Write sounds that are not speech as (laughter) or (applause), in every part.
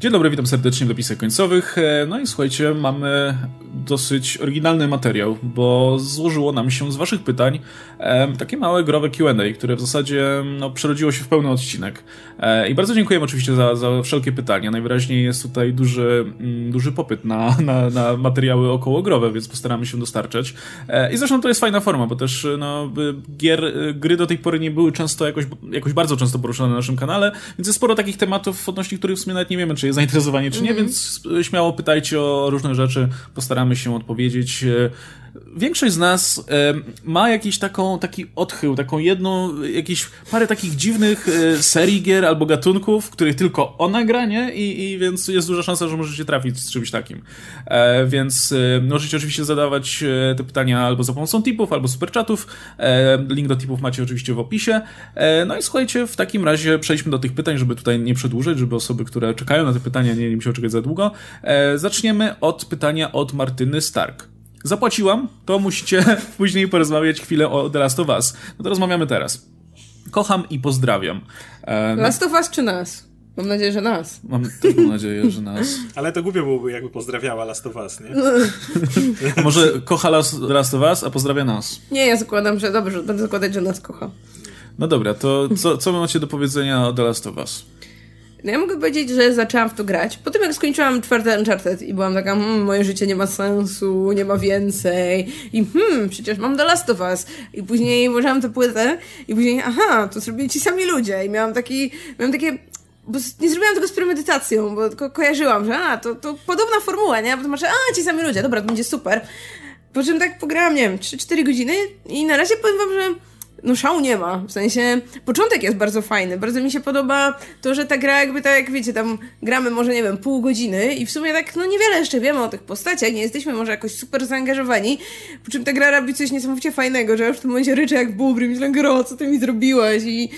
Dzień dobry, witam serdecznie w dopisach końcowych. E, no i słuchajcie, mamy dosyć oryginalny materiał, bo złożyło nam się z waszych pytań e, takie małe growe Q&A, które w zasadzie no, przerodziło się w pełny odcinek. E, I bardzo dziękujemy oczywiście za, za wszelkie pytania. Najwyraźniej jest tutaj duży, mm, duży popyt na, na, na materiały okołogrowe, więc postaramy się dostarczać. I zresztą to jest fajna forma, bo też no, gier, gry do tej pory nie były często jakoś, jakoś bardzo często poruszane na naszym kanale, więc jest sporo takich tematów, odnośnie których w sumie nawet nie wiemy, czy zainteresowanie, czy nie, mm -hmm. więc śmiało pytajcie o różne rzeczy, postaramy się odpowiedzieć. E, większość z nas e, ma jakiś taką, taki odchył, taką jedną, jakieś parę takich dziwnych e, serii gier albo gatunków, w których tylko ona gra, nie? I, I, więc jest duża szansa, że możecie trafić z czymś takim. Więc możecie oczywiście zadawać te pytania albo za pomocą tipów, albo superchatów. Link do tipów macie oczywiście w opisie. No i słuchajcie, w takim razie przejdźmy do tych pytań, żeby tutaj nie przedłużyć, żeby osoby, które czekają na te pytania nie, nie musiały czekać za długo. Zaczniemy od pytania od Martyny Stark. Zapłaciłam, to musicie (laughs) później porozmawiać chwilę o The Last of Us. No to rozmawiamy teraz. Kocham i pozdrawiam. E, Last of Us czy nas? Mam nadzieję, że nas. Mam też mam nadzieję, że nas. (laughs) Ale to głupio byłoby, jakby pozdrawiała Last of Us, nie? (laughs) Może kocha Last, Last of Us, a pozdrawia nas. Nie, ja zakładam, że dobrze, będę zakładać, że nas kocha. No dobra, to co, co macie do powiedzenia o The Last of Us? No ja mogę powiedzieć, że zaczęłam w to grać. Po tym jak skończyłam czwarte Uncharted i byłam taka, hmm, moje życie nie ma sensu, nie ma więcej i hmm, przecież mam The Last of Us. I później włożyłam tę płytę i później, aha, to zrobili ci sami ludzie. I miałam taki, miałam takie bo nie zrobiłam tego z premedytacją, bo tylko kojarzyłam, że a, to, to podobna formuła, nie? A potem masz, a, ci sami ludzie, dobra, to będzie super. Po czym tak pograłam, nie wiem, 3-4 godziny i na razie powiem wam, że no szału nie ma. W sensie, początek jest bardzo fajny. Bardzo mi się podoba to, że ta gra jakby tak, jak wiecie, tam gramy może, nie wiem, pół godziny i w sumie tak, no niewiele jeszcze wiemy o tych postaciach, nie jesteśmy może jakoś super zaangażowani, po czym ta gra robi coś niesamowicie fajnego, że już w tym momencie ryczę jak bubry, myślę, gro, co ty mi zrobiłaś i...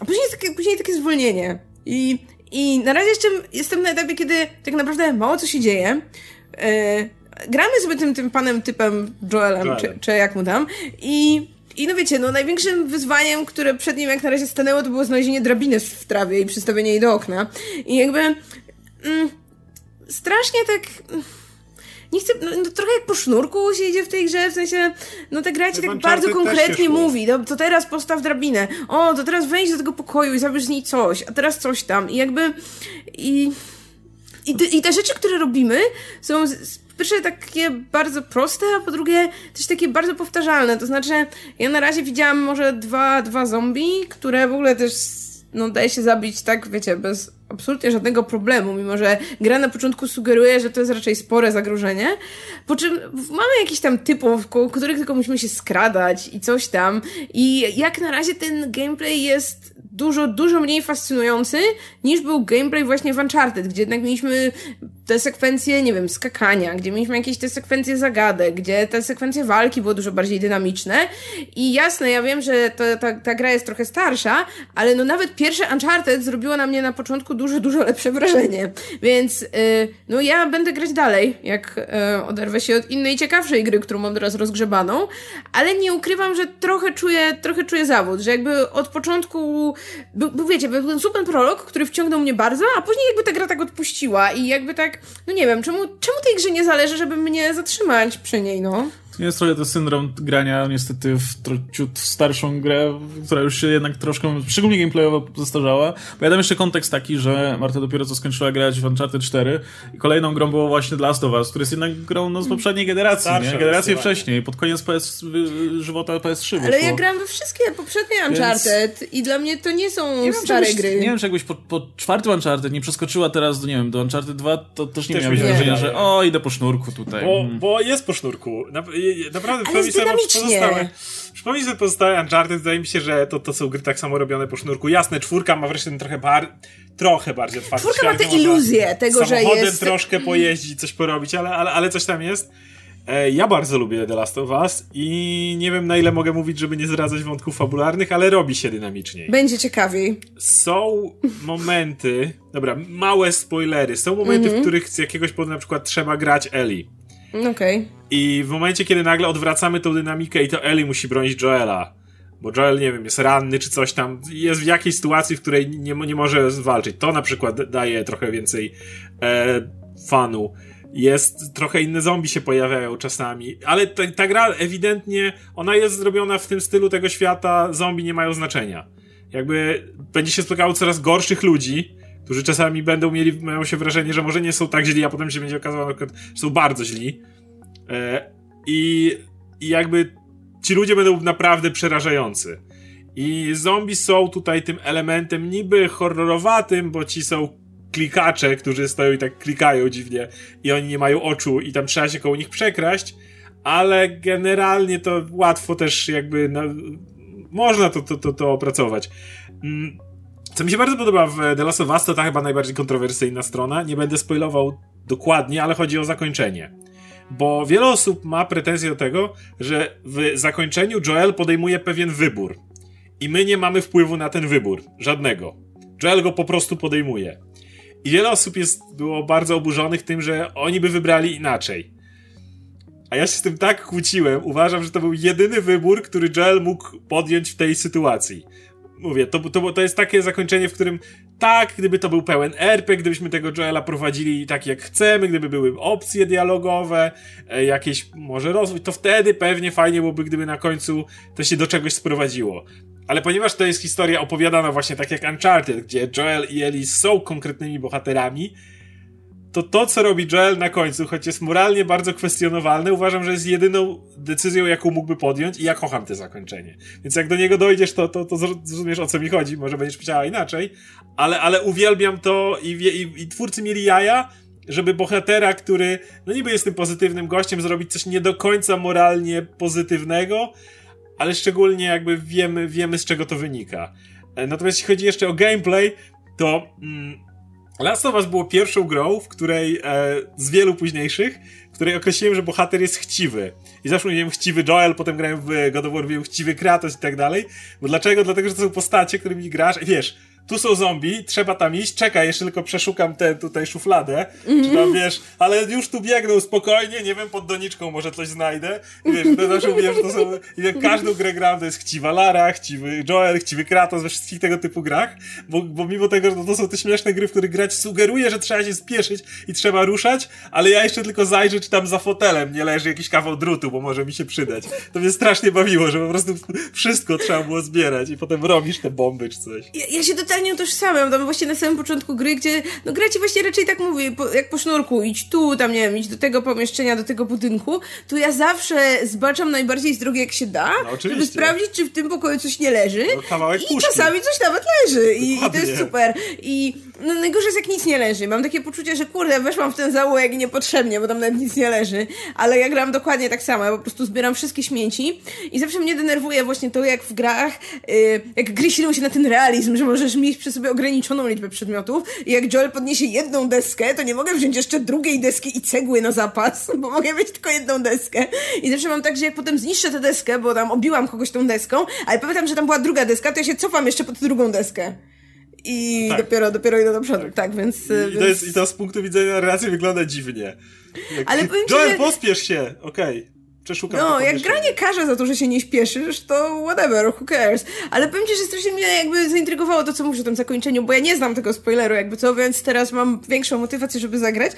A później jest takie, później takie zwolnienie. I, I na razie jeszcze jestem na etapie, kiedy tak naprawdę mało co się dzieje. Yy, gramy sobie tym, tym panem typem Joelem, Joelem. Czy, czy jak mu tam i i no wiecie, no największym wyzwaniem, które przed nim jak na razie stanęło, to było znalezienie drabiny w trawie i przystawienie jej do okna. I jakby mm, strasznie tak... Nie chcę, no, no, trochę jak po sznurku się idzie w tej grze, w sensie, no ta gra ci tak bardzo konkretnie mówi, no, to teraz postaw drabinę, o, to teraz wejdź do tego pokoju i zabierz z niej coś, a teraz coś tam. I jakby, i... I te, I te rzeczy, które robimy, są po pierwsze takie bardzo proste, a po drugie też takie bardzo powtarzalne. To znaczy, ja na razie widziałam może dwa, dwa zombie, które w ogóle też no, daje się zabić tak, wiecie, bez absolutnie żadnego problemu, mimo że gra na początku sugeruje, że to jest raczej spore zagrożenie. Po czym mamy jakiś tam typów, których tylko musimy się skradać i coś tam. I jak na razie ten gameplay jest dużo, dużo mniej fascynujący niż był gameplay właśnie w Uncharted, gdzie jednak mieliśmy te sekwencje, nie wiem, skakania, gdzie mieliśmy jakieś te sekwencje zagadek, gdzie te sekwencje walki były dużo bardziej dynamiczne. I jasne, ja wiem, że to, ta, ta gra jest trochę starsza, ale no nawet pierwsze Uncharted zrobiło na mnie na początku dużo, dużo lepsze wrażenie. Więc yy, no ja będę grać dalej, jak yy, oderwę się od innej ciekawszej gry, którą mam teraz rozgrzebaną, ale nie ukrywam, że trochę czuję, trochę czuję zawód, że jakby od początku był, wiecie, był ten super prolog, który wciągnął mnie bardzo, a później jakby ta gra tak odpuściła i jakby tak, no nie wiem, czemu, czemu tej grze nie zależy, żeby mnie zatrzymać przy niej, no? To jest trochę to syndrom grania niestety w ciut starszą grę, która już się jednak troszkę, szczególnie gameplayowo zestarzała. Bo ja dam jeszcze kontekst taki, że Marta dopiero co skończyła grać w Uncharted 4 i kolejną grą było właśnie The Last of Us, który jest jednak grą no, z poprzedniej generacji, Starsza, nie? Generację wcześniej, pod koniec PS, żywota PS3 Ale ja grałem we wszystkie poprzednie Uncharted Więc... i dla mnie to nie są nie stare wiem, gry. Nie wiem, czy jakbyś po, po czwartym Uncharted nie przeskoczyła teraz do, nie wiem, do Uncharted 2, to też nie też miałem wrażenia, że o, idę po sznurku tutaj. Bo, mm. bo jest po sznurku. Naprawdę, przypomnij sobie pozostałe. Przypomnij sobie pozostałe Uncharted, wydaje mi się, że to, to są gry tak samo robione po sznurku. Jasne, czwórka ma wreszcie ten trochę bar trochę bardziej otwarty Czwórka ma tę iluzję tego, że jest... Troszkę pojeździć, coś porobić, ale, ale, ale coś tam jest. E, ja bardzo lubię The Last of Us i nie wiem na ile mogę mówić, żeby nie zdradzać wątków fabularnych, ale robi się dynamiczniej. Będzie ciekawiej. Są momenty, dobra, małe spoilery, są momenty, mm -hmm. w mhm. których z jakiegoś powodu na przykład trzeba grać Ellie. Okej. Okay. I w momencie, kiedy nagle odwracamy tą dynamikę i to Ellie musi bronić Joela, bo Joel, nie wiem, jest ranny czy coś tam, jest w jakiejś sytuacji, w której nie, nie może walczyć. To na przykład daje trochę więcej e, fanu. Jest, trochę inne zombie się pojawiają czasami, ale ta, ta gra ewidentnie, ona jest zrobiona w tym stylu tego świata, zombie nie mają znaczenia. Jakby będzie się spotykało coraz gorszych ludzi, którzy czasami będą mieli, mają się wrażenie, że może nie są tak źli, a potem się będzie okazało, że są bardzo źli. E, i, I jakby ci ludzie będą naprawdę przerażający. I zombie są tutaj tym elementem niby horrorowatym, bo ci są klikacze, którzy stoją i tak klikają dziwnie i oni nie mają oczu i tam trzeba się koło nich przekraść, ale generalnie to łatwo też jakby na, można to, to, to, to opracować. Co mi się bardzo podoba w The Last of Us, to ta chyba najbardziej kontrowersyjna strona. Nie będę spoilował dokładnie, ale chodzi o zakończenie. Bo wiele osób ma pretensje do tego, że w zakończeniu Joel podejmuje pewien wybór. I my nie mamy wpływu na ten wybór. Żadnego. Joel go po prostu podejmuje. I wiele osób jest, było bardzo oburzonych tym, że oni by wybrali inaczej. A ja się z tym tak kłóciłem. Uważam, że to był jedyny wybór, który Joel mógł podjąć w tej sytuacji. Mówię, to, to, to jest takie zakończenie, w którym tak, gdyby to był pełen RP, gdybyśmy tego Joela prowadzili tak jak chcemy, gdyby były opcje dialogowe, e, jakieś może rozwój, to wtedy pewnie fajnie byłoby, gdyby na końcu to się do czegoś sprowadziło. Ale ponieważ to jest historia opowiadana właśnie tak jak Uncharted, gdzie Joel i Ellie są konkretnymi bohaterami, to to, co robi Joel na końcu, choć jest moralnie bardzo kwestionowalne, uważam, że jest jedyną decyzją, jaką mógłby podjąć i ja kocham to zakończenie. Więc jak do niego dojdziesz, to, to, to zrozumiesz, o co mi chodzi. Może będziesz chciała inaczej, ale, ale uwielbiam to i, i, i twórcy mieli jaja, żeby bohatera, który no niby jest tym pozytywnym gościem, zrobić coś nie do końca moralnie pozytywnego, ale szczególnie jakby wiemy, wiemy z czego to wynika. E, natomiast jeśli chodzi jeszcze o gameplay, to mm, Last of Us było pierwszą grą, w której e, z wielu późniejszych, w której określiłem, że bohater jest chciwy. I zawsze mówiłem chciwy Joel, potem grałem w God of War, mówiłem chciwy Kratos i tak dalej. Bo dlaczego? Dlatego, że to są postacie, którymi grasz i wiesz, tu są zombie, trzeba tam iść, czekaj, jeszcze tylko przeszukam tę tutaj szufladę, mm -hmm. czy tam wiesz, ale już tu biegną spokojnie, nie wiem, pod doniczką może coś znajdę. I wiesz, to zawsze mówię, że to są, jak każdą grę gram, to jest chciwa Lara, chciwy Joel, chciwy Kratos we wszystkich tego typu grach, bo, bo mimo tego, że to są te śmieszne gry, w których grać sugeruje, że trzeba się spieszyć i trzeba ruszać, ale ja jeszcze tylko zajrzę, czy tam za fotelem nie leży jakiś kawał drutu, bo może mi się przydać. To mnie strasznie bawiło, że po prostu wszystko trzeba było zbierać i potem robisz te bomby czy coś. Ja, ja się totalnie utożsamiam, tam właśnie na samym początku gry, gdzie, no gra ci właśnie raczej tak mówi, po, jak po sznurku, idź tu, tam nie wiem, idź do tego pomieszczenia, do tego budynku, to ja zawsze zbaczam najbardziej z drogi jak się da, no, żeby sprawdzić, czy w tym pokoju coś nie leży. No, I puszki. czasami coś nawet leży i, i to jest super. I no, najgorzej jest jak nic nie leży. Mam takie poczucie, że kurde, weszłam w ten zaułek niepotrzebnie, bo tam nawet nic nie leży, ale ja gram dokładnie tak samo, ja po prostu zbieram wszystkie śmieci i zawsze mnie denerwuje właśnie to, jak w grach, yy, jak gry silą się na ten realizm, że możesz mieć przy sobie ograniczoną liczbę przedmiotów i jak Joel podniesie jedną deskę, to nie mogę wziąć jeszcze drugiej deski i cegły na zapas, (laughs) bo mogę mieć tylko jedną deskę. I zawsze mam tak, że jak potem zniszczę tę deskę, bo tam obiłam kogoś tą deską, ale pamiętam, że tam była druga deska, to ja się cofam jeszcze pod drugą deskę. I tak. dopiero, dopiero idę do przodu, tak, tak więc... I, więc... To jest, I to z punktu widzenia relacji wygląda dziwnie. Ale powiem Joel, ci, że... pospiesz się! Okej. Okay przeszukam. No, jak gra nie każe za to, że się nie śpieszysz, to whatever, who cares. Ale powiem ci, że strasznie mnie jakby zaintrygowało to, co mówisz o tym zakończeniu, bo ja nie znam tego spoileru, jakby co, więc teraz mam większą motywację, żeby zagrać.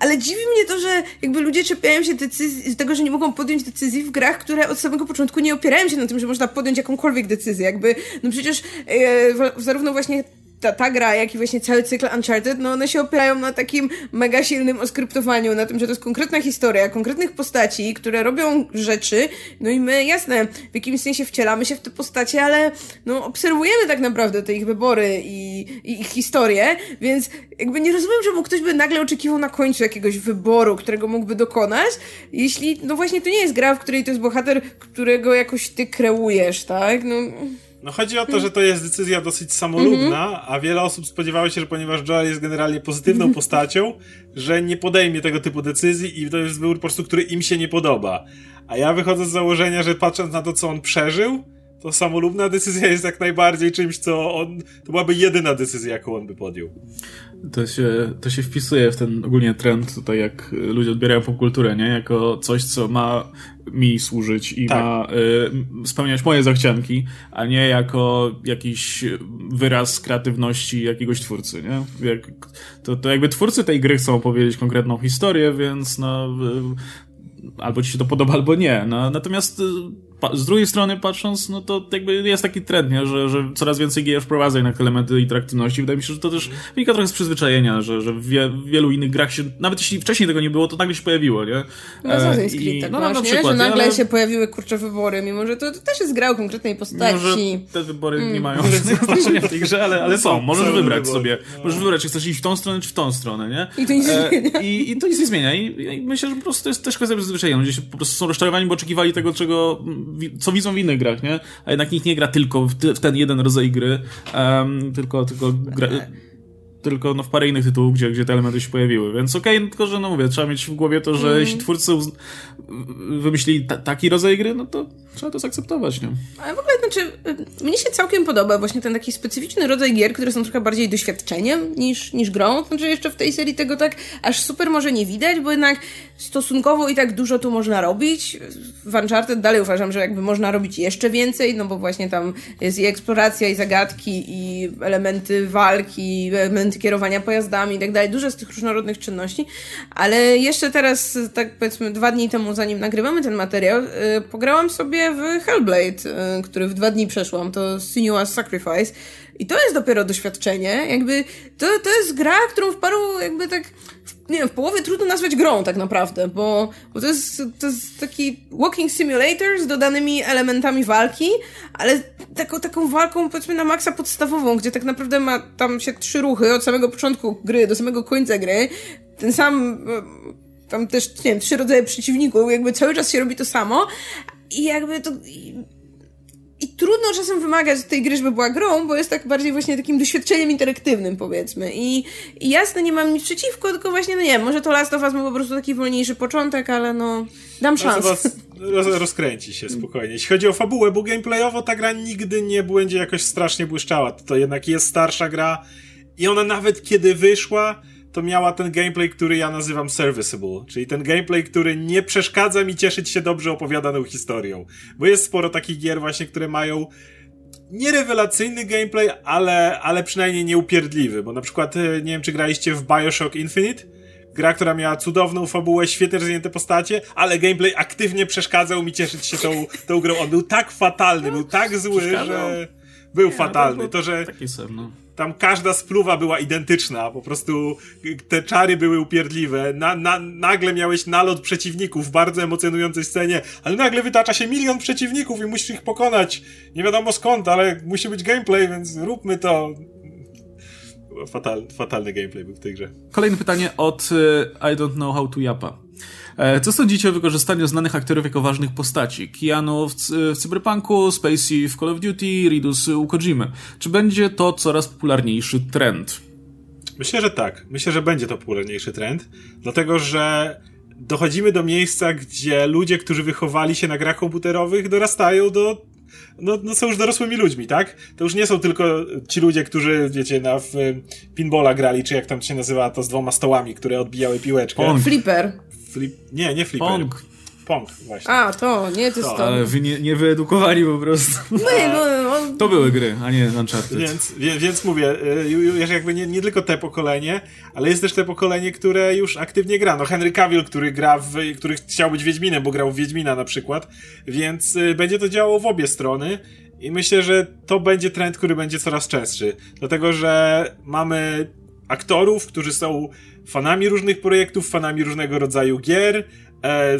Ale dziwi mnie to, że jakby ludzie czepiają się decyzji, tego, że nie mogą podjąć decyzji w grach, które od samego początku nie opierają się na tym, że można podjąć jakąkolwiek decyzję. Jakby, no przecież e, zarówno właśnie ta, ta gra, jak i właśnie cały cykl Uncharted, no one się opierają na takim mega silnym oskryptowaniu, na tym, że to jest konkretna historia, konkretnych postaci, które robią rzeczy, no i my, jasne, w jakimś sensie wcielamy się w te postacie, ale no obserwujemy tak naprawdę te ich wybory i, i ich historię, więc jakby nie rozumiem, czemu ktoś by nagle oczekiwał na końcu jakiegoś wyboru, którego mógłby dokonać, jeśli, no właśnie to nie jest gra, w której to jest bohater, którego jakoś ty kreujesz, tak? No... No chodzi o to, że to jest decyzja dosyć samolubna, mm -hmm. a wiele osób spodziewało się, że ponieważ Joel jest generalnie pozytywną mhm. postacią, że nie podejmie tego typu decyzji i to jest wybór po prostu, który im się nie podoba. A ja wychodzę z założenia, że patrząc na to, co on przeżył, to samolubna decyzja jest jak najbardziej czymś, co on, to byłaby jedyna decyzja, jaką on by podjął. To się, to się wpisuje w ten ogólnie trend tutaj, jak ludzie odbierają popkulturę, nie? Jako coś, co ma mi służyć i tak. ma y, spełniać moje zachcianki, a nie jako jakiś wyraz kreatywności jakiegoś twórcy, nie? Jak, to, to jakby twórcy tej gry chcą opowiedzieć konkretną historię, więc no... Y, albo ci się to podoba, albo nie. No, natomiast y, z drugiej strony patrząc, no to jakby jest taki trend, nie? Że, że coraz więcej gier wprowadza jednak elementy interaktywności. Wydaje mi się, że to też wynika trochę z przyzwyczajenia, że, że w wielu innych grach się, nawet jeśli wcześniej tego nie było, to nagle się pojawiło, nie? No Assassin's Creed tak no, masz, na przykład, że nagle ale... się pojawiły kurcze wybory, mimo że to, to też jest gra o konkretnej postaci. Może te wybory mm. nie mają (laughs) znaczenia w tej grze, ale, ale są. Możesz wybrać sobie. No. Możesz wybrać, czy chcesz iść w tą stronę, czy w tą stronę, nie? I to nic nie e, zmienia. I, I to nic nie zmienia. I, I, myślę, że po prostu to jest też kwestia przyzwyczajenia. Ludzie się po prostu są rozczarowani, bo oczekiwali tego, czego, co widzą w innych grach, nie? A jednak nikt nie gra tylko w, ten jeden rodzaj gry, um, tylko, tylko gra, tylko no, w parę innych tytułów, gdzie, gdzie te elementy się pojawiły. Więc okej, okay, tylko że no mówię, trzeba mieć w głowie to, że mm. jeśli twórcy wymyślili ta, taki rodzaj gry, no to trzeba to zaakceptować, nie? Ale w ogóle, znaczy, y, mnie się całkiem podoba właśnie ten taki specyficzny rodzaj gier, które są trochę bardziej doświadczeniem niż, niż grą. Znaczy, jeszcze w tej serii tego tak aż super może nie widać, bo jednak stosunkowo i tak dużo tu można robić. W Uncharted dalej uważam, że jakby można robić jeszcze więcej, no bo właśnie tam jest i eksploracja, i zagadki, i elementy walki, elementy kierowania pojazdami i tak dalej. Dużo z tych różnorodnych czynności, ale jeszcze teraz, tak powiedzmy dwa dni temu, zanim nagrywamy ten materiał, yy, pograłam sobie w Hellblade, yy, który w dwa dni przeszłam, to Sinuous Sacrifice i to jest dopiero doświadczenie, jakby to, to jest gra, którą w paru jakby tak nie wiem, w połowie trudno nazwać grą tak naprawdę, bo, bo to, jest, to jest taki walking simulator z dodanymi elementami walki, ale taką, taką walką powiedzmy na maksa podstawową, gdzie tak naprawdę ma tam się trzy ruchy od samego początku gry do samego końca gry. Ten sam, tam też, nie wiem, trzy rodzaje przeciwników, jakby cały czas się robi to samo i jakby to... I trudno czasem wymagać od tej gry, żeby była grą, bo jest tak bardziej właśnie takim doświadczeniem interaktywnym, powiedzmy. I, i jasne, nie mam nic przeciwko, tylko właśnie, no nie wiem, może to Last of Us ma po prostu taki wolniejszy początek, ale no, dam szansę. Roz, rozkręci się spokojnie. Jeśli chodzi o fabułę, bo gameplayowo ta gra nigdy nie będzie jakoś strasznie błyszczała. To jednak jest starsza gra i ona nawet kiedy wyszła, to miała ten gameplay, który ja nazywam serviceable, czyli ten gameplay, który nie przeszkadza mi cieszyć się dobrze opowiadaną historią. Bo jest sporo takich gier właśnie, które mają nierewelacyjny gameplay, ale, ale przynajmniej nieupierdliwy, bo na przykład e, nie wiem, czy graliście w Bioshock Infinite, gra, która miała cudowną fabułę, świetnie rozwinięte postacie, ale gameplay aktywnie przeszkadzał mi cieszyć się tą, tą grą. On był tak fatalny, był tak zły, że był fatalny. To, że taki sam, no tam każda spluwa była identyczna, po prostu te czary były upierdliwe. Na, na, nagle miałeś nalot przeciwników w bardzo emocjonującej scenie, ale nagle wytacza się milion przeciwników i musisz ich pokonać. Nie wiadomo skąd, ale musi być gameplay, więc róbmy to. Fatal, fatalny gameplay był w tej grze. Kolejne pytanie od uh, I don't know how to Japa. E, co sądzicie o wykorzystaniu znanych aktorów jako ważnych postaci? Keanu w, w Cyberpunku, Spacey w Call of Duty, Ridus u Kojimy. Czy będzie to coraz popularniejszy trend? Myślę, że tak. Myślę, że będzie to popularniejszy trend, dlatego że dochodzimy do miejsca, gdzie ludzie, którzy wychowali się na grach komputerowych, dorastają do no, no są już dorosłymi ludźmi, tak? To już nie są tylko ci ludzie, którzy, wiecie, na w pinballa grali, czy jak tam się nazywa to z dwoma stołami, które odbijały piłeczkę. Pong. Flipper. Flip... Nie, nie flipper. Pong. Pong, właśnie. A, to, nie, to jest to. Ale wy nie, nie wyedukowali po prostu. No, no, no. To były gry, a nie Uncharted. Więc, więc mówię, już jakby nie, nie tylko te pokolenie, ale jest też te pokolenie, które już aktywnie gra. No Henry Cavill, który gra w, który chciał być Wiedźminem, bo grał w Wiedźmina na przykład, więc y, będzie to działało w obie strony. I myślę, że to będzie trend, który będzie coraz częstszy. Dlatego, że mamy aktorów, którzy są fanami różnych projektów, fanami różnego rodzaju gier. E,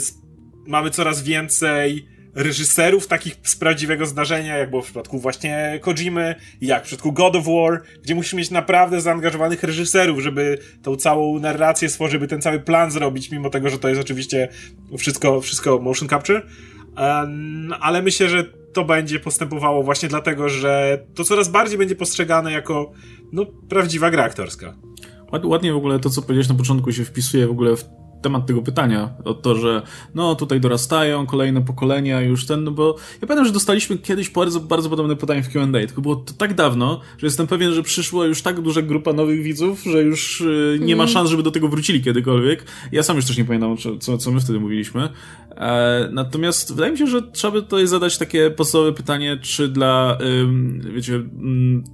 mamy coraz więcej reżyserów takich z prawdziwego zdarzenia, jak było w przypadku właśnie Kojimy, jak w przypadku God of War, gdzie musisz mieć naprawdę zaangażowanych reżyserów, żeby tą całą narrację stworzyć, żeby ten cały plan zrobić, mimo tego, że to jest oczywiście wszystko, wszystko motion capture. Um, ale myślę, że to będzie postępowało właśnie dlatego, że to coraz bardziej będzie postrzegane jako no, prawdziwa gra aktorska. Ładnie w ogóle to, co powiedziałeś na początku, się wpisuje w ogóle w temat tego pytania, o to, że no tutaj dorastają kolejne pokolenia już ten, no bo ja pamiętam, że dostaliśmy kiedyś bardzo, bardzo podobne pytanie w Q&A, tylko było to tak dawno, że jestem pewien, że przyszła już tak duża grupa nowych widzów, że już y, nie ma mhm. szans, żeby do tego wrócili kiedykolwiek. Ja sam już też nie pamiętam, co, co my wtedy mówiliśmy. E, natomiast wydaje mi się, że trzeba by tutaj zadać takie podstawowe pytanie, czy dla, wiecie, mm,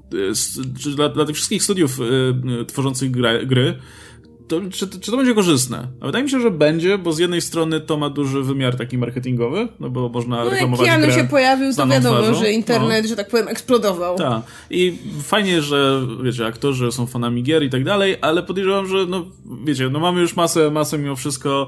czy dla, dla tych wszystkich studiów y, tworzących gry, to, czy, czy to będzie korzystne? A wydaje mi się, że będzie, bo z jednej strony to ma duży wymiar taki marketingowy, no bo można no, reklamować jak grę się pojawił, to wiadomo, twarzą. że internet, no. że tak powiem, eksplodował. Tak. I fajnie, że wiecie, aktorzy są fanami gier i tak dalej, ale podejrzewam, że no wiecie, no mamy już masę, masę mimo wszystko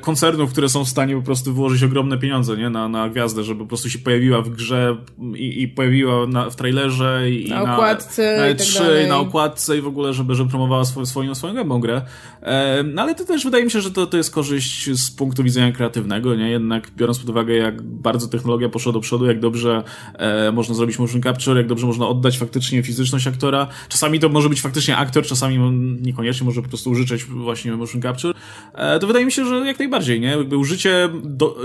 koncernów, które są w stanie po prostu wyłożyć ogromne pieniądze nie? Na, na gwiazdę, żeby po prostu się pojawiła w grze i, i pojawiła na, w trailerze i na okładce na, na E3, na okładce i w ogóle, żeby, żeby promowała swoją, swoją, swoją gębą grę. E, no ale to też wydaje mi się, że to, to jest korzyść z punktu widzenia kreatywnego, nie? Jednak biorąc pod uwagę, jak bardzo technologia poszła do przodu, jak dobrze e, można zrobić motion capture, jak dobrze można oddać faktycznie fizyczność aktora. Czasami to może być faktycznie aktor, czasami niekoniecznie może po prostu użyczać właśnie motion capture. E, to wydaje mi się, że jak najbardziej, nie? Jakby użycie do,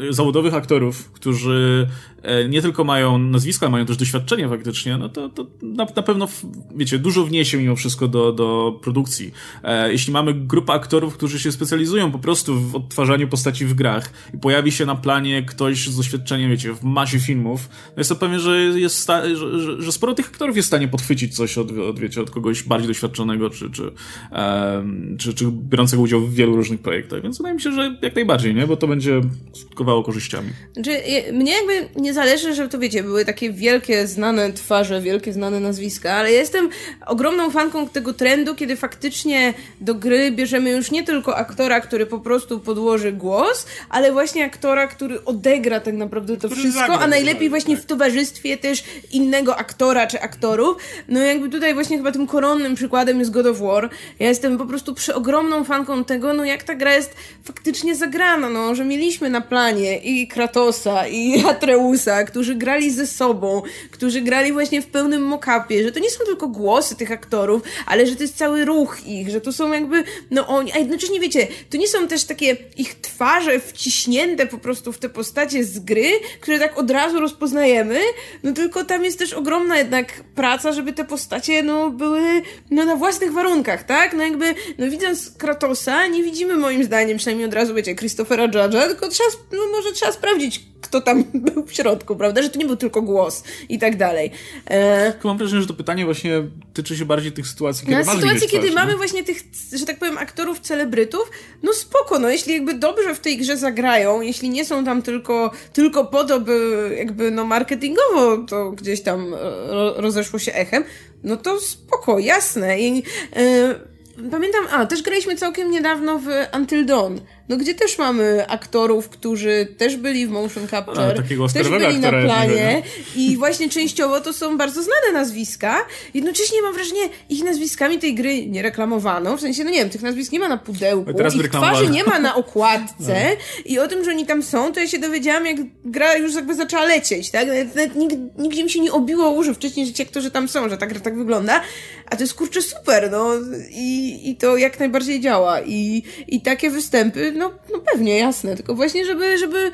y, zawodowych aktorów, którzy e, nie tylko mają nazwiska, mają też doświadczenie faktycznie, no to, to na, na pewno, wiecie, dużo wniesie mimo wszystko do, do produkcji. E, jeśli mamy grupę aktorów, którzy się specjalizują po prostu w odtwarzaniu postaci w grach i pojawi się na planie ktoś z doświadczeniem, wiecie, w masie filmów, no jest to pewnie, że jest że, że, że, sporo tych aktorów jest w stanie podchwycić coś od, od wiecie, od kogoś bardziej doświadczonego, czy, czy, um, czy, czy biorącego udział w wielu różnych projektach projektach, więc wydaje mi się, że jak najbardziej, nie? Bo to będzie skutkowało korzyściami. Znaczy, mnie jakby nie zależy, żeby to wiecie, były takie wielkie, znane twarze, wielkie, znane nazwiska, ale jestem ogromną fanką tego trendu, kiedy faktycznie do gry bierzemy już nie tylko aktora, który po prostu podłoży głos, ale właśnie aktora, który odegra tak naprawdę to który wszystko, a najlepiej właśnie tak. w towarzystwie też innego aktora czy aktorów. No jakby tutaj właśnie chyba tym koronnym przykładem jest God of War. Ja jestem po prostu przeogromną fanką tego, no jak ta gra jest faktycznie zagrana, no, że mieliśmy na planie i Kratosa, i (laughs) Atreusa, którzy grali ze sobą, którzy grali właśnie w pełnym mockupie, że to nie są tylko głosy tych aktorów, ale że to jest cały ruch ich, że to są jakby, no oni, a jednocześnie wiecie, to nie są też takie ich twarze wciśnięte po prostu w te postacie z gry, które tak od razu rozpoznajemy, no tylko tam jest też ogromna jednak praca, żeby te postacie, no, były, no, na własnych warunkach, tak? No jakby, no widząc Kratosa, nie widzimy moim moim zdaniem, przynajmniej od razu, wiecie, Christophera Judge'a, tylko trzeba, no może trzeba sprawdzić, kto tam (laughs) był w środku, prawda? Że to nie był tylko głos i tak dalej. E... Mam wrażenie, że to pytanie właśnie tyczy się bardziej tych sytuacji, kiedy Na sytuacji, kiedy mamy właśnie tych, że tak powiem, aktorów, celebrytów, no spoko, no jeśli jakby dobrze w tej grze zagrają, jeśli nie są tam tylko, tylko po to, by jakby no marketingowo to gdzieś tam e, rozeszło się echem, no to spoko, jasne. I, e, Pamiętam, a też graliśmy całkiem niedawno w Until Dawn, no gdzie też mamy aktorów, którzy też byli w motion capture, a, też byli na planie i właśnie częściowo to są bardzo znane nazwiska. Jednocześnie mam wrażenie, ich nazwiskami tej gry nie reklamowano, w sensie, no nie wiem, tych nazwisk nie ma na pudełku, ich twarzy nie ma na (laughs) okładce no. i o tym, że oni tam są, to ja się dowiedziałam, jak gra już jakby zaczęła lecieć, tak? Nawet, nigdzie mi się nie obiło uszy wcześniej, że ci aktorzy tam są, że ta gra tak wygląda, a to jest kurczę super, no i, i to jak najbardziej działa i, i takie występy, no, no pewnie, jasne, tylko właśnie, żeby, żeby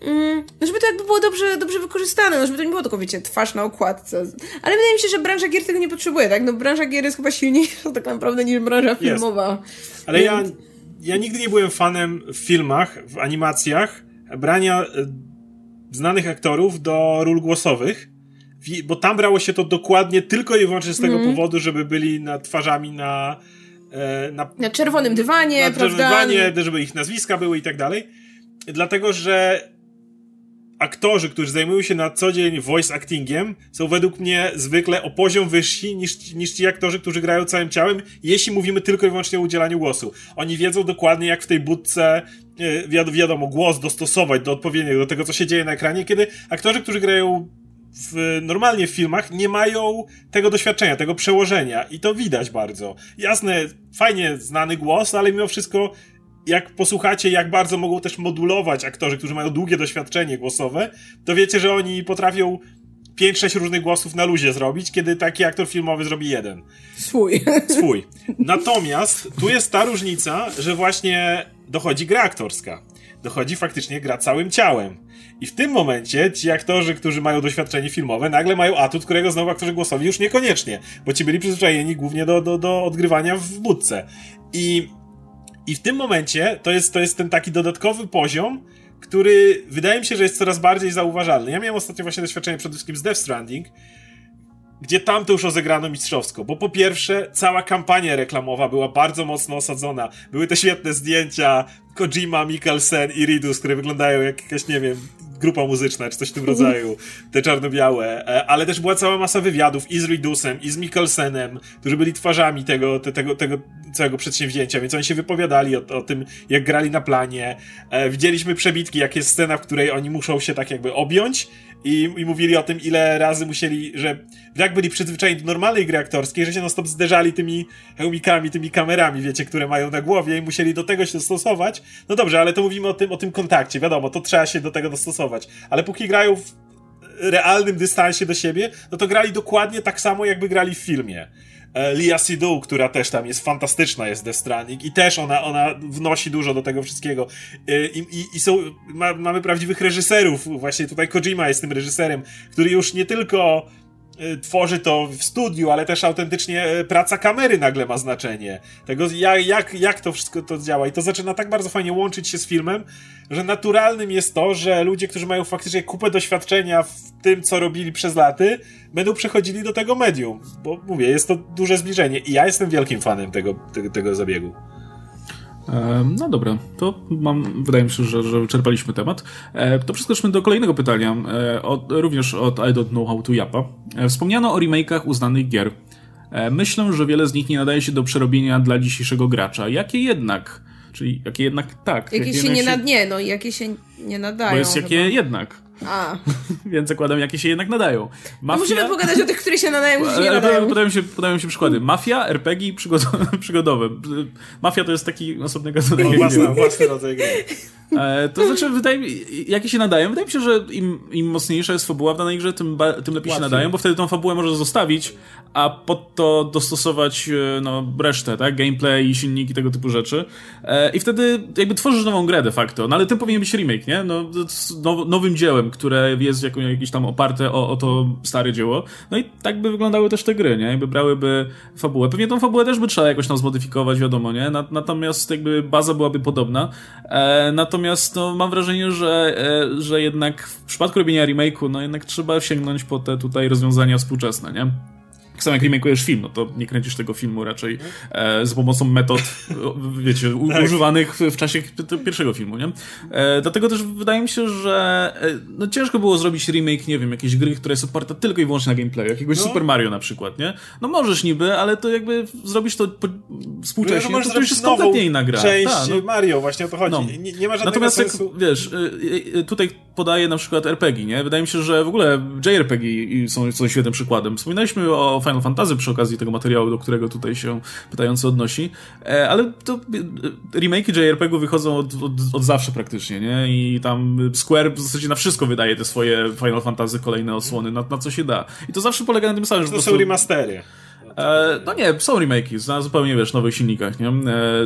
mm, żeby to jakby było dobrze, dobrze wykorzystane, no żeby to nie było tylko, wiecie, twarz na okładce. Ale wydaje mi się, że branża gier tego nie potrzebuje, tak? No branża gier jest chyba silniejsza tak naprawdę niż branża filmowa. Jest. Ale Więc... ja, ja nigdy nie byłem fanem w filmach, w animacjach brania e, znanych aktorów do ról głosowych, bo tam brało się to dokładnie tylko i wyłącznie z tego mm. powodu, żeby byli na twarzami na na, na czerwonym dywanie, na prawda? czerwonym dywanie, żeby ich nazwiska były i tak dalej. Dlatego, że aktorzy, którzy zajmują się na co dzień voice actingiem, są według mnie zwykle o poziom wyżsi niż, niż ci aktorzy, którzy grają całym ciałem, jeśli mówimy tylko i wyłącznie o udzielaniu głosu. Oni wiedzą dokładnie, jak w tej budce e, wiadomo, głos dostosować do odpowiedniego, do tego, co się dzieje na ekranie, kiedy aktorzy, którzy grają w, normalnie w filmach nie mają tego doświadczenia, tego przełożenia i to widać bardzo. Jasne, fajnie znany głos, ale mimo wszystko jak posłuchacie, jak bardzo mogą też modulować aktorzy, którzy mają długie doświadczenie głosowe, to wiecie, że oni potrafią 5-6 różnych głosów na luzie zrobić, kiedy taki aktor filmowy zrobi jeden. Swój. (laughs) Swój. Natomiast tu jest ta różnica, że właśnie dochodzi gra aktorska. Dochodzi faktycznie gra całym ciałem. I w tym momencie ci aktorzy, którzy mają doświadczenie filmowe, nagle mają atut, którego znowu aktorzy głosowi już niekoniecznie, bo ci byli przyzwyczajeni głównie do, do, do odgrywania w budce. I, I w tym momencie to jest, to jest ten taki dodatkowy poziom, który wydaje mi się, że jest coraz bardziej zauważalny. Ja miałem ostatnio właśnie doświadczenie przede wszystkim z Death Stranding, gdzie tam to już rozegrano mistrzowsko, bo po pierwsze cała kampania reklamowa była bardzo mocno osadzona. Były te świetne zdjęcia Kojima, Mikkelsen i Ridus, które wyglądają jak jakaś, nie wiem, grupa muzyczna, czy coś w tym rodzaju, te czarno-białe, e, ale też była cała masa wywiadów i z Ridusem, i z Mikkelsenem, którzy byli twarzami tego, te, tego, tego całego przedsięwzięcia, więc oni się wypowiadali o, o tym, jak grali na planie. E, widzieliśmy przebitki, jak jest scena, w której oni muszą się tak jakby objąć i, i mówili o tym, ile razy musieli, że jak byli przyzwyczajeni do normalnej gry aktorskiej, że się non stop zderzali tymi hełmikami, tymi kamerami, wiecie, które mają na głowie i musieli do tego się dostosować. No dobrze, ale to mówimy o tym, o tym kontakcie, wiadomo, to trzeba się do tego dostosować. Ale póki grają w realnym dystansie do siebie, no to grali dokładnie tak samo, jakby grali w filmie. E, Lia Sidhu, która też tam jest fantastyczna, jest Death Stranding i też ona, ona wnosi dużo do tego wszystkiego. E, I, i, i są, ma, mamy prawdziwych reżyserów, właśnie tutaj Kojima jest tym reżyserem, który już nie tylko tworzy to w studiu, ale też autentycznie praca kamery nagle ma znaczenie. Tego, jak, jak, jak to wszystko to działa. I to zaczyna tak bardzo fajnie łączyć się z filmem, że naturalnym jest to, że ludzie, którzy mają faktycznie kupę doświadczenia w tym, co robili przez laty, będą przechodzili do tego medium. Bo mówię, jest to duże zbliżenie i ja jestem wielkim fanem tego, tego, tego zabiegu. No dobra, to mam, wydaje mi się, że, że wyczerpaliśmy temat. E, to przeskoczmy do kolejnego pytania, e, od, również od I don't know how to Japa. E, wspomniano o remake'ach uznanych gier. Myślę, że wiele z nich nie nadaje się do przerobienia dla dzisiejszego gracza. Jakie jednak? Czyli jakie jednak tak. Jakie, jakie się nie nad... Nie, no jakie się nie nadają. Bo jest jakie chyba. jednak. A. (laughs) Więc zakładam, jakie się jednak nadają. Mafia... No musimy pogadać o tych, które się nadają, które się nie nadają. Podają się, podają się przykłady. Mafia, RPG (laughs) przygodowe. Mafia to jest taki osobny gatunek. Własny, własny rodzaj gry. E, to znaczy, wydaje mi, jakie się nadają? Wydaje mi się, że im, im mocniejsza jest fabuła w danej grze, tym, ba, tym lepiej Łatwiej. się nadają, bo wtedy tą fabułę możesz zostawić, a pod to dostosować e, no, resztę, tak? Gameplay, silniki, tego typu rzeczy. E, I wtedy jakby tworzysz nową grę de facto. No ale tym powinien być remake, nie? No, now, nowym dziełem, które jest jako, jakieś tam oparte o, o to stare dzieło. No i tak by wyglądały też te gry, nie? Jakby brałyby fabułę. Pewnie tą fabułę też by trzeba jakoś tam zmodyfikować, wiadomo, nie? Natomiast jakby baza byłaby podobna. E, natomiast no, mam wrażenie, że, e, że jednak w przypadku robienia remake'u, no jednak trzeba sięgnąć po te tutaj rozwiązania współczesne, nie? Tak samo jak remake'ujesz film, no to nie kręcisz tego filmu raczej e, z pomocą metod, wiecie, u, tak. używanych w, w, czasie pierwszego filmu, nie? E, dlatego też wydaje mi się, że e, no ciężko było zrobić remake, nie wiem, jakiejś gry, która jest oparta tylko i wyłącznie na gameplayu, jakiegoś no. Super Mario na przykład, nie? No możesz niby, ale to jakby zrobisz to po, współcześnie, no, to, to już jest kompletnie inna gra. część Ta, no. Mario, właśnie o to chodzi. No. Nie, nie, ma żadnego Natomiast sensu. Jak, wiesz, e, e, tutaj podaję na przykład RPG, nie? Wydaje mi się, że w ogóle JRPG są, są świetnym przykładem. Wspominaliśmy o Final Fantasy przy okazji tego materiału, do którego tutaj się pytający odnosi, e, ale to e, remake'i JRPG wychodzą od, od, od, zawsze praktycznie, nie? I tam Square w zasadzie na wszystko wydaje te swoje Final Fantasy kolejne osłony, na, na co się da. I to zawsze polega na tym samym, że To są remastery. E, no nie, są remake'i na zupełnie, wiesz, nowych silnikach, nie? E,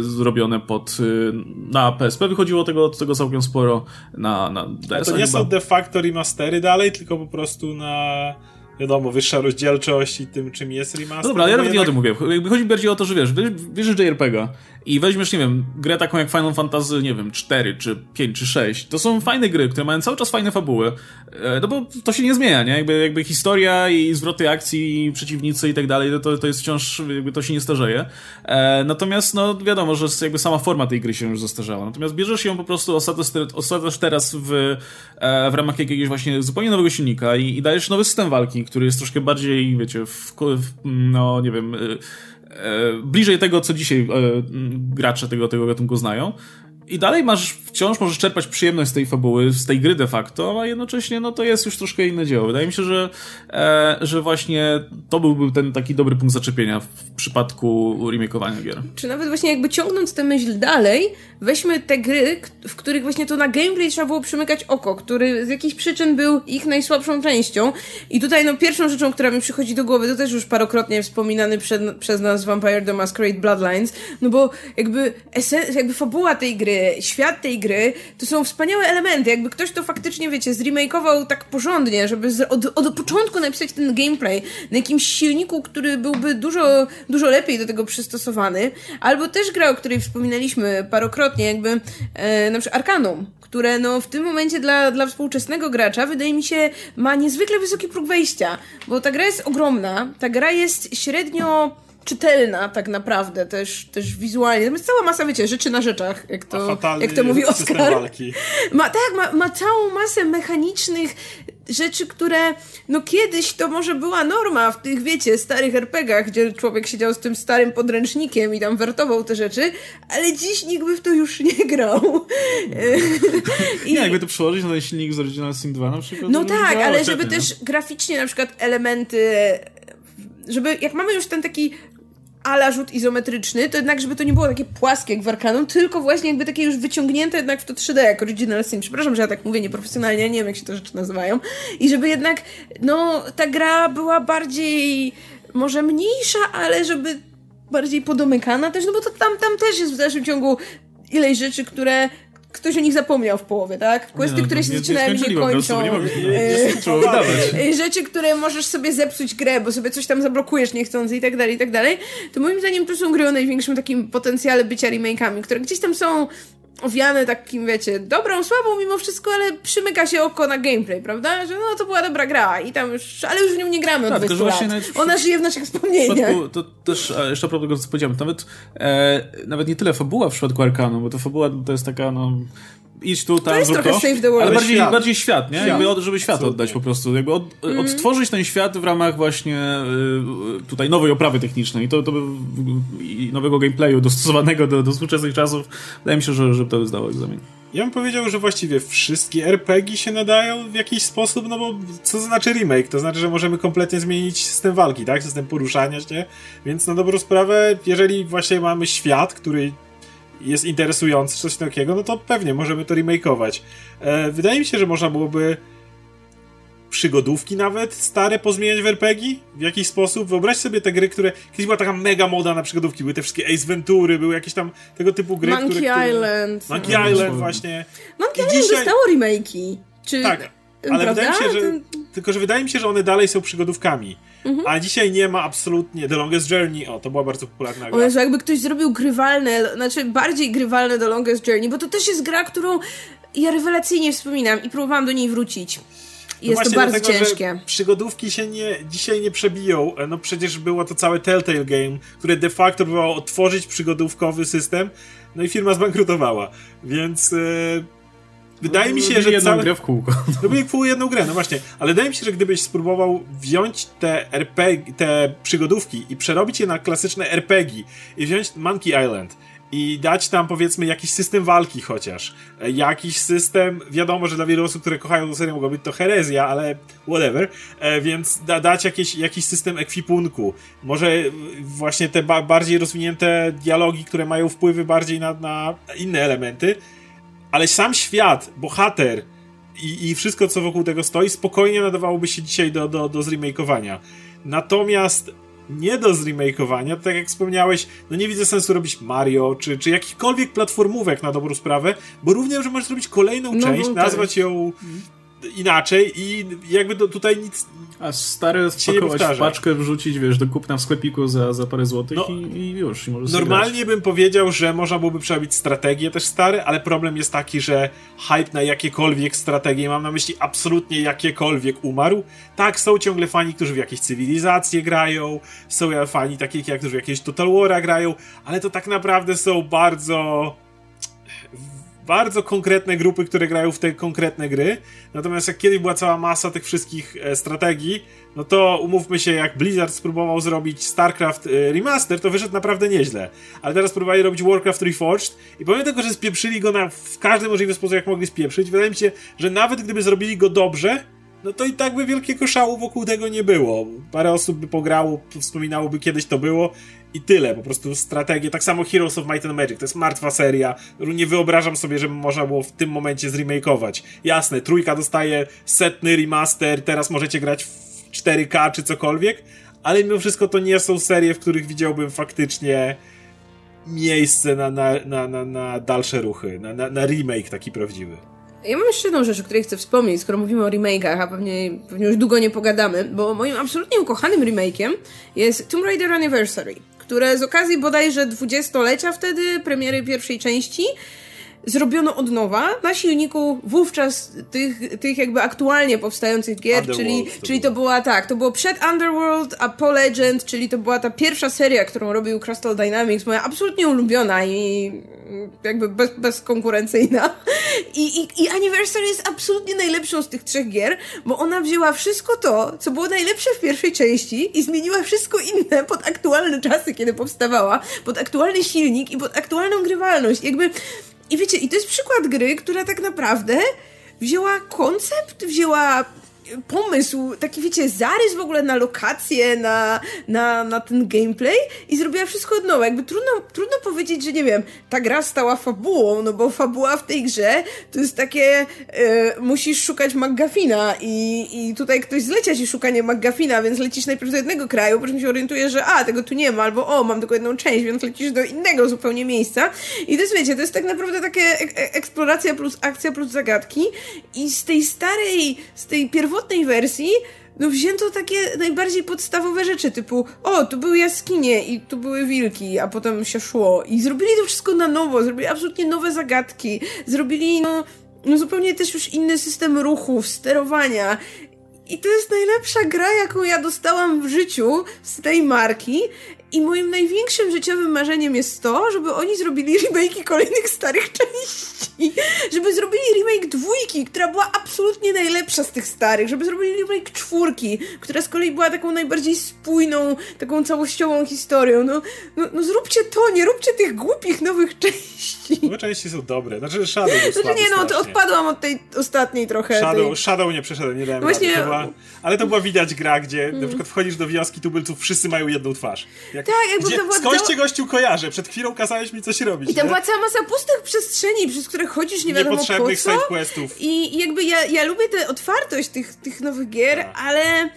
zrobione pod... Y, na PSP wychodziło tego, tego całkiem sporo, na, na DS. To nie chyba. są de facto remastery dalej, tylko po prostu na wiadomo, wyższa rozdzielczość i tym, czym jest remaster. No dobra, ja nawet jednak... nie o tym mówię. Chodzi bardziej o to, że wiesz, bierzesz JRPG i weźmiesz, nie wiem, grę taką jak Final Fantasy, nie wiem, 4, czy 5, czy 6. To są fajne gry, które mają cały czas fajne fabuły. E, no bo to się nie zmienia, nie? Jakby, jakby historia i zwroty akcji, i przeciwnicy i tak dalej, to, to jest wciąż, jakby to się nie starzeje. E, natomiast, no wiadomo, że jakby sama forma tej gry się już zestarzała. Natomiast bierzesz ją po prostu, osadzasz teraz w, e, w ramach jakiegoś właśnie zupełnie nowego silnika i, i dajesz nowy system walki, który jest troszkę bardziej, wiecie, w, w, no nie wiem, bliżej tego, co dzisiaj e, gracze tego, tego gatunku znają. I dalej masz, wciąż możesz czerpać przyjemność z tej fabuły, z tej gry de facto, a jednocześnie no to jest już troszkę inne dzieło. Wydaje mi się, że, e, że właśnie to byłby ten taki dobry punkt zaczepienia w przypadku remakeowania gier. Czy nawet właśnie jakby ciągnąc tę myśl dalej, weźmy te gry, w których właśnie to na gameplay trzeba było przymykać oko, który z jakichś przyczyn był ich najsłabszą częścią. I tutaj no pierwszą rzeczą, która mi przychodzi do głowy, to też już parokrotnie wspominany przed, przez nas Vampire the Masquerade Bloodlines, no bo jakby, jakby fabuła tej gry, świat tej gry, to są wspaniałe elementy. Jakby ktoś to faktycznie, wiecie, zremakeował tak porządnie, żeby z, od, od początku napisać ten gameplay na jakimś silniku, który byłby dużo, dużo lepiej do tego przystosowany. Albo też gra, o której wspominaliśmy parokrotnie, jakby e, na przykład Arcanum, które no w tym momencie dla, dla współczesnego gracza wydaje mi się ma niezwykle wysoki próg wejścia, bo ta gra jest ogromna, ta gra jest średnio czytelna tak naprawdę, też, też wizualnie. Tam jest cała masa, wiecie, rzeczy na rzeczach, jak to, jak to mówi Oskar. Ma, tak, ma, ma całą masę mechanicznych rzeczy, które no kiedyś to może była norma w tych, wiecie, starych RPGach, gdzie człowiek siedział z tym starym podręcznikiem i tam wertował te rzeczy, ale dziś nikt by w to już nie grał. (laughs) I... Nie, jakby to przełożyć na ten silnik z Original Sin 2 na przykład. No tak, ale żeby też graficznie na przykład elementy żeby, jak mamy już ten taki ala rzut izometryczny, to jednak, żeby to nie było takie płaskie jak w Arkanum, tylko właśnie jakby takie już wyciągnięte jednak w to 3D, jak Original Sin. Przepraszam, że ja tak mówię nieprofesjonalnie, nie wiem jak się te rzeczy nazywają. I żeby jednak, no, ta gra była bardziej, może mniejsza, ale żeby bardziej podomykana też, no bo to tam, tam też jest w dalszym ciągu ileś rzeczy, które ktoś o nich zapomniał w połowie, tak? Questy, no, które się zaczynają i nie kończą. Nie, nie, rzeczy, które możesz sobie zepsuć grę, bo sobie coś tam zablokujesz niechcący i tak dalej, i tak dalej. To moim zdaniem to są gry o największym takim potencjale bycia remake'ami, które gdzieś tam są owiane takim, wiecie, dobrą, słabą mimo wszystko, ale przymyka się oko na gameplay, prawda? Że no, to była dobra gra i tam już, ale już w nią nie gramy od tak, 20 lat. W... Ona żyje w naszych wspomnieniach. To też, jeszcze a propos tego, co powiedziałem, nawet, e, nawet nie tyle fabuła w przypadku Arkanu, bo to fabuła to jest taka, no, idź tu, tam, to jest trochę save the world. Ale bardziej świat, bardziej świat nie? Świat. Jakby, żeby świat Absolutnie. oddać po prostu. Jakby od, mm. odtworzyć ten świat w ramach właśnie y, tutaj nowej oprawy technicznej to, to i nowego gameplayu dostosowanego do, do współczesnych czasów. Wydaje mi się, że, że to zdało egzamin. Ja bym powiedział, że właściwie wszystkie RPG się nadają w jakiś sposób, no bo co to znaczy remake? To znaczy, że możemy kompletnie zmienić system walki, tak? System poruszania się, więc na dobrą sprawę, jeżeli właśnie mamy świat, który jest interesujący, coś takiego, no to pewnie możemy to remakeować. E, wydaje mi się, że można byłoby przygodówki nawet stare pozmieniać w RPG w jakiś sposób. Wyobraź sobie te gry, które kiedyś była taka mega moda na przygodówki, były te wszystkie Ace Ventury, były jakieś tam tego typu gry, Monkey które, Island. Które... Monkey Island właśnie. Monkey Island dzisiaj... dostało remake'i. Czy... Tak, ale Prawda? wydaje mi się, że. Tylko, że wydaje mi się, że one dalej są przygodówkami. Mhm. A dzisiaj nie ma absolutnie The Longest Journey. O, to była bardzo popularna gra. O Jezu, jakby ktoś zrobił grywalne, znaczy bardziej grywalne The Longest Journey, bo to też jest gra, którą ja rewelacyjnie wspominam i próbowałam do niej wrócić. No jest to bardzo dlatego, ciężkie. przygodówki się nie, dzisiaj nie przebiją. No przecież było to całe Telltale Game, które de facto próbowało otworzyć przygodówkowy system, no i firma zbankrutowała. Więc. Yy Wydaje mi się, że jedną całe... grę w kółko. (laughs) W kółko jedną grę, no właśnie. Ale wydaje mi się, że gdybyś spróbował wziąć te RPG, te przygodówki i przerobić je na klasyczne RPG i wziąć Monkey Island i dać tam powiedzmy jakiś system walki chociaż, jakiś system, wiadomo, że dla wielu osób, które kochają tę serię mogą być to herezja, ale whatever, e, więc da, dać jakieś, jakiś system ekwipunku, może właśnie te ba bardziej rozwinięte dialogi, które mają wpływy bardziej na, na inne elementy, ale sam świat, bohater i, i wszystko, co wokół tego stoi, spokojnie nadawałoby się dzisiaj do, do, do zremakeowania. Natomiast nie do zremakeowania, tak jak wspomniałeś, no nie widzę sensu robić Mario, czy, czy jakichkolwiek platformówek na dobrą sprawę, bo równie, że możesz zrobić kolejną no, część, nazwać ją inaczej i jakby do, tutaj nic a stary spakować w paczkę, wrzucić, wiesz, do kupna w sklepiku za, za parę złotych no, i, i, już. I normalnie bym powiedział, że można byłoby przerobić strategię też stary, ale problem jest taki, że hype na jakiekolwiek strategie, mam na myśli absolutnie jakiekolwiek umarł. Tak, są ciągle fani, którzy w jakieś cywilizacje grają, są fani takich, jak którzy w jakieś Total War'a grają, ale to tak naprawdę są bardzo bardzo konkretne grupy, które grają w te konkretne gry. Natomiast jak kiedyś była cała masa tych wszystkich e, strategii, no to umówmy się, jak Blizzard spróbował zrobić StarCraft e, Remaster, to wyszedł naprawdę nieźle. Ale teraz próbowali robić Warcraft Reforged i pomimo tego, że spieprzyli go na, w każdy możliwy sposób, jak mogli spieprzyć, wydaje mi się, że nawet gdyby zrobili go dobrze, no to i tak by wielkiego szału wokół tego nie było. Parę osób by pograło, wspominałoby kiedyś to było i tyle. Po prostu strategie. Tak samo Heroes of Might and Magic. To jest martwa seria, nie wyobrażam sobie, żeby można było w tym momencie zremakeować. Jasne, trójka dostaje setny remaster, teraz możecie grać w 4K czy cokolwiek, ale mimo wszystko to nie są serie, w których widziałbym faktycznie miejsce na, na, na, na, na dalsze ruchy, na, na, na remake taki prawdziwy. Ja mam jeszcze jedną rzecz, o której chcę wspomnieć, skoro mówimy o remake'ach, a pewnie, pewnie już długo nie pogadamy, bo moim absolutnie ukochanym remake'iem jest Tomb Raider Anniversary, które z okazji bodajże dwudziestolecia wtedy, premiery pierwszej części, zrobiono od nowa na silniku wówczas tych, tych jakby aktualnie powstających gier, czyli, to czyli to była tak, to było przed Underworld, a po Legend, czyli to była ta pierwsza seria, którą robił Crystal Dynamics, moja absolutnie ulubiona i jakby bez, bezkonkurencyjna. I, i, I Anniversary jest absolutnie najlepszą z tych trzech gier, bo ona wzięła wszystko to, co było najlepsze w pierwszej części i zmieniła wszystko inne pod aktualne czasy, kiedy powstawała, pod aktualny silnik i pod aktualną grywalność. Jakby i wiecie, i to jest przykład gry, która tak naprawdę wzięła koncept, wzięła pomysł, taki wiecie, zarys w ogóle na lokację, na, na, na ten gameplay i zrobiła wszystko od nowa. Jakby trudno, trudno powiedzieć, że nie wiem, ta gra stała fabułą, no bo fabuła w tej grze to jest takie, e, musisz szukać McGuffina i, i tutaj ktoś zlecia ci szukanie McGuffina, więc lecisz najpierw do jednego kraju, po czym się orientujesz, że a, tego tu nie ma, albo o, mam tylko jedną część, więc lecisz do innego zupełnie miejsca i to jest, wiecie, to jest tak naprawdę takie e eksploracja plus akcja plus zagadki i z tej starej, z tej pierwotnej pierwotnej wersji no wzięto takie najbardziej podstawowe rzeczy, typu o, tu były jaskinie i tu były wilki, a potem się szło. I zrobili to wszystko na nowo, zrobili absolutnie nowe zagadki, zrobili no, no zupełnie też już inny system ruchów, sterowania. I to jest najlepsza gra, jaką ja dostałam w życiu z tej marki. I moim największym życiowym marzeniem jest to, żeby oni zrobili remake'i kolejnych starych części. Żeby zrobili remake dwójki, która była absolutnie najlepsza z tych starych. Żeby zrobili remake czwórki, która z kolei była taką najbardziej spójną, taką całościową historią. No, no, no zróbcie to, nie róbcie tych głupich nowych części. Nowe części są dobre. Znaczy Shadow był Znaczy nie, no to odpadłam od tej ostatniej trochę. Shadow, tej... Shadow nie przeszedłem, nie dałem Właśnie... To była, ale to była widać gra, gdzie mm. na przykład wchodzisz do wioski tubylców, wszyscy mają jedną twarz. Jak, tak, jakby gdzie, to była... Skądś cię gościu kojarzę, przed chwilą kazałeś mi coś robić. I tam była cała masa pustych przestrzeni, przez które chodzisz nie wiadomo po co. I jakby ja, ja lubię tę otwartość tych, tych nowych gier, tak. ale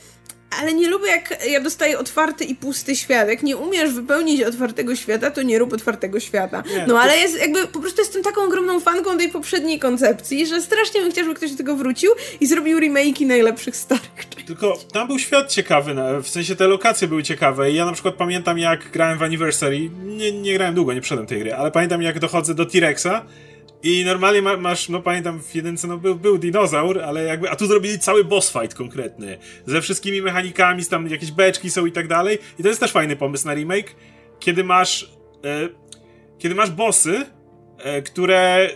ale nie lubię, jak ja dostaję otwarty i pusty świat. Jak nie umiesz wypełnić otwartego świata, to nie rób otwartego świata. Nie, no, ale jest jakby, po prostu jestem taką ogromną fanką tej poprzedniej koncepcji, że strasznie bym chciał, żeby ktoś do tego wrócił i zrobił remake'i najlepszych starych części. Tylko tam był świat ciekawy, w sensie te lokacje były ciekawe i ja na przykład pamiętam, jak grałem w Anniversary, nie, nie grałem długo, nie przeszedłem tej gry, ale pamiętam, jak dochodzę do T-Rexa i normalnie ma, masz, no pamiętam w jedynce, no był, był dinozaur, ale jakby, a tu zrobili cały boss fight konkretny. Ze wszystkimi mechanikami, tam jakieś beczki są i tak dalej. I to jest też fajny pomysł na remake, kiedy masz, e, kiedy masz bossy, e, które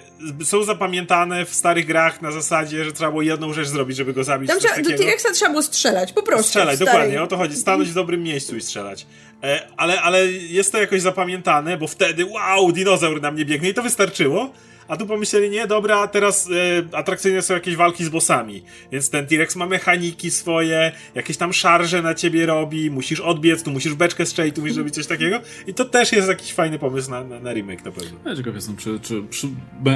są zapamiętane w starych grach na zasadzie, że trzeba było jedną rzecz zrobić, żeby go zabić. Tam trzeba, do T-Rexa trzeba było strzelać, po prostu. Strzelać, dokładnie, o to chodzi. Stanąć w dobrym miejscu i strzelać. E, ale, ale jest to jakoś zapamiętane, bo wtedy, wow, dinozaur na mnie biegnie i to wystarczyło. A tu pomyśleli, nie, dobra, teraz e, atrakcyjne są jakieś walki z bossami. Więc ten T-Rex ma mechaniki swoje, jakieś tam szarże na ciebie robi, musisz odbiec, tu musisz beczkę strzelić, tu musisz robić coś takiego. I to też jest jakiś fajny pomysł na, na, na remake na pewno. Ja ciekaw jestem, czy, czy, czy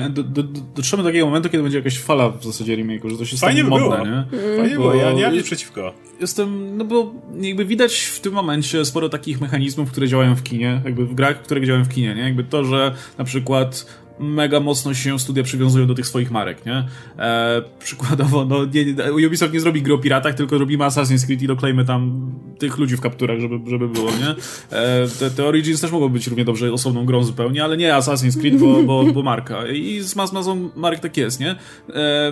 do, do, do, dotrzemy do takiego momentu, kiedy będzie jakaś fala w zasadzie remake'u, że to się Fajnie stanie by modne, było. nie? Fajnie było, ja nie mam nic przeciwko. Jestem, no bo jakby widać w tym momencie sporo takich mechanizmów, które działają w kinie, jakby w grach, które działają w kinie, nie? Jakby to, że na przykład mega mocno się studia przywiązują do tych swoich marek, nie? E, przykładowo, no, nie, nie, Ubisoft nie zrobi gry o piratach, tylko robimy Assassin's Creed i doklejmy tam tych ludzi w kapturach, żeby, żeby było, nie? E, te, te Origins też mogą być równie dobrze osobną grą zupełnie, ale nie Assassin's Creed, bo, bo, bo marka. I z masą marek tak jest, nie? E,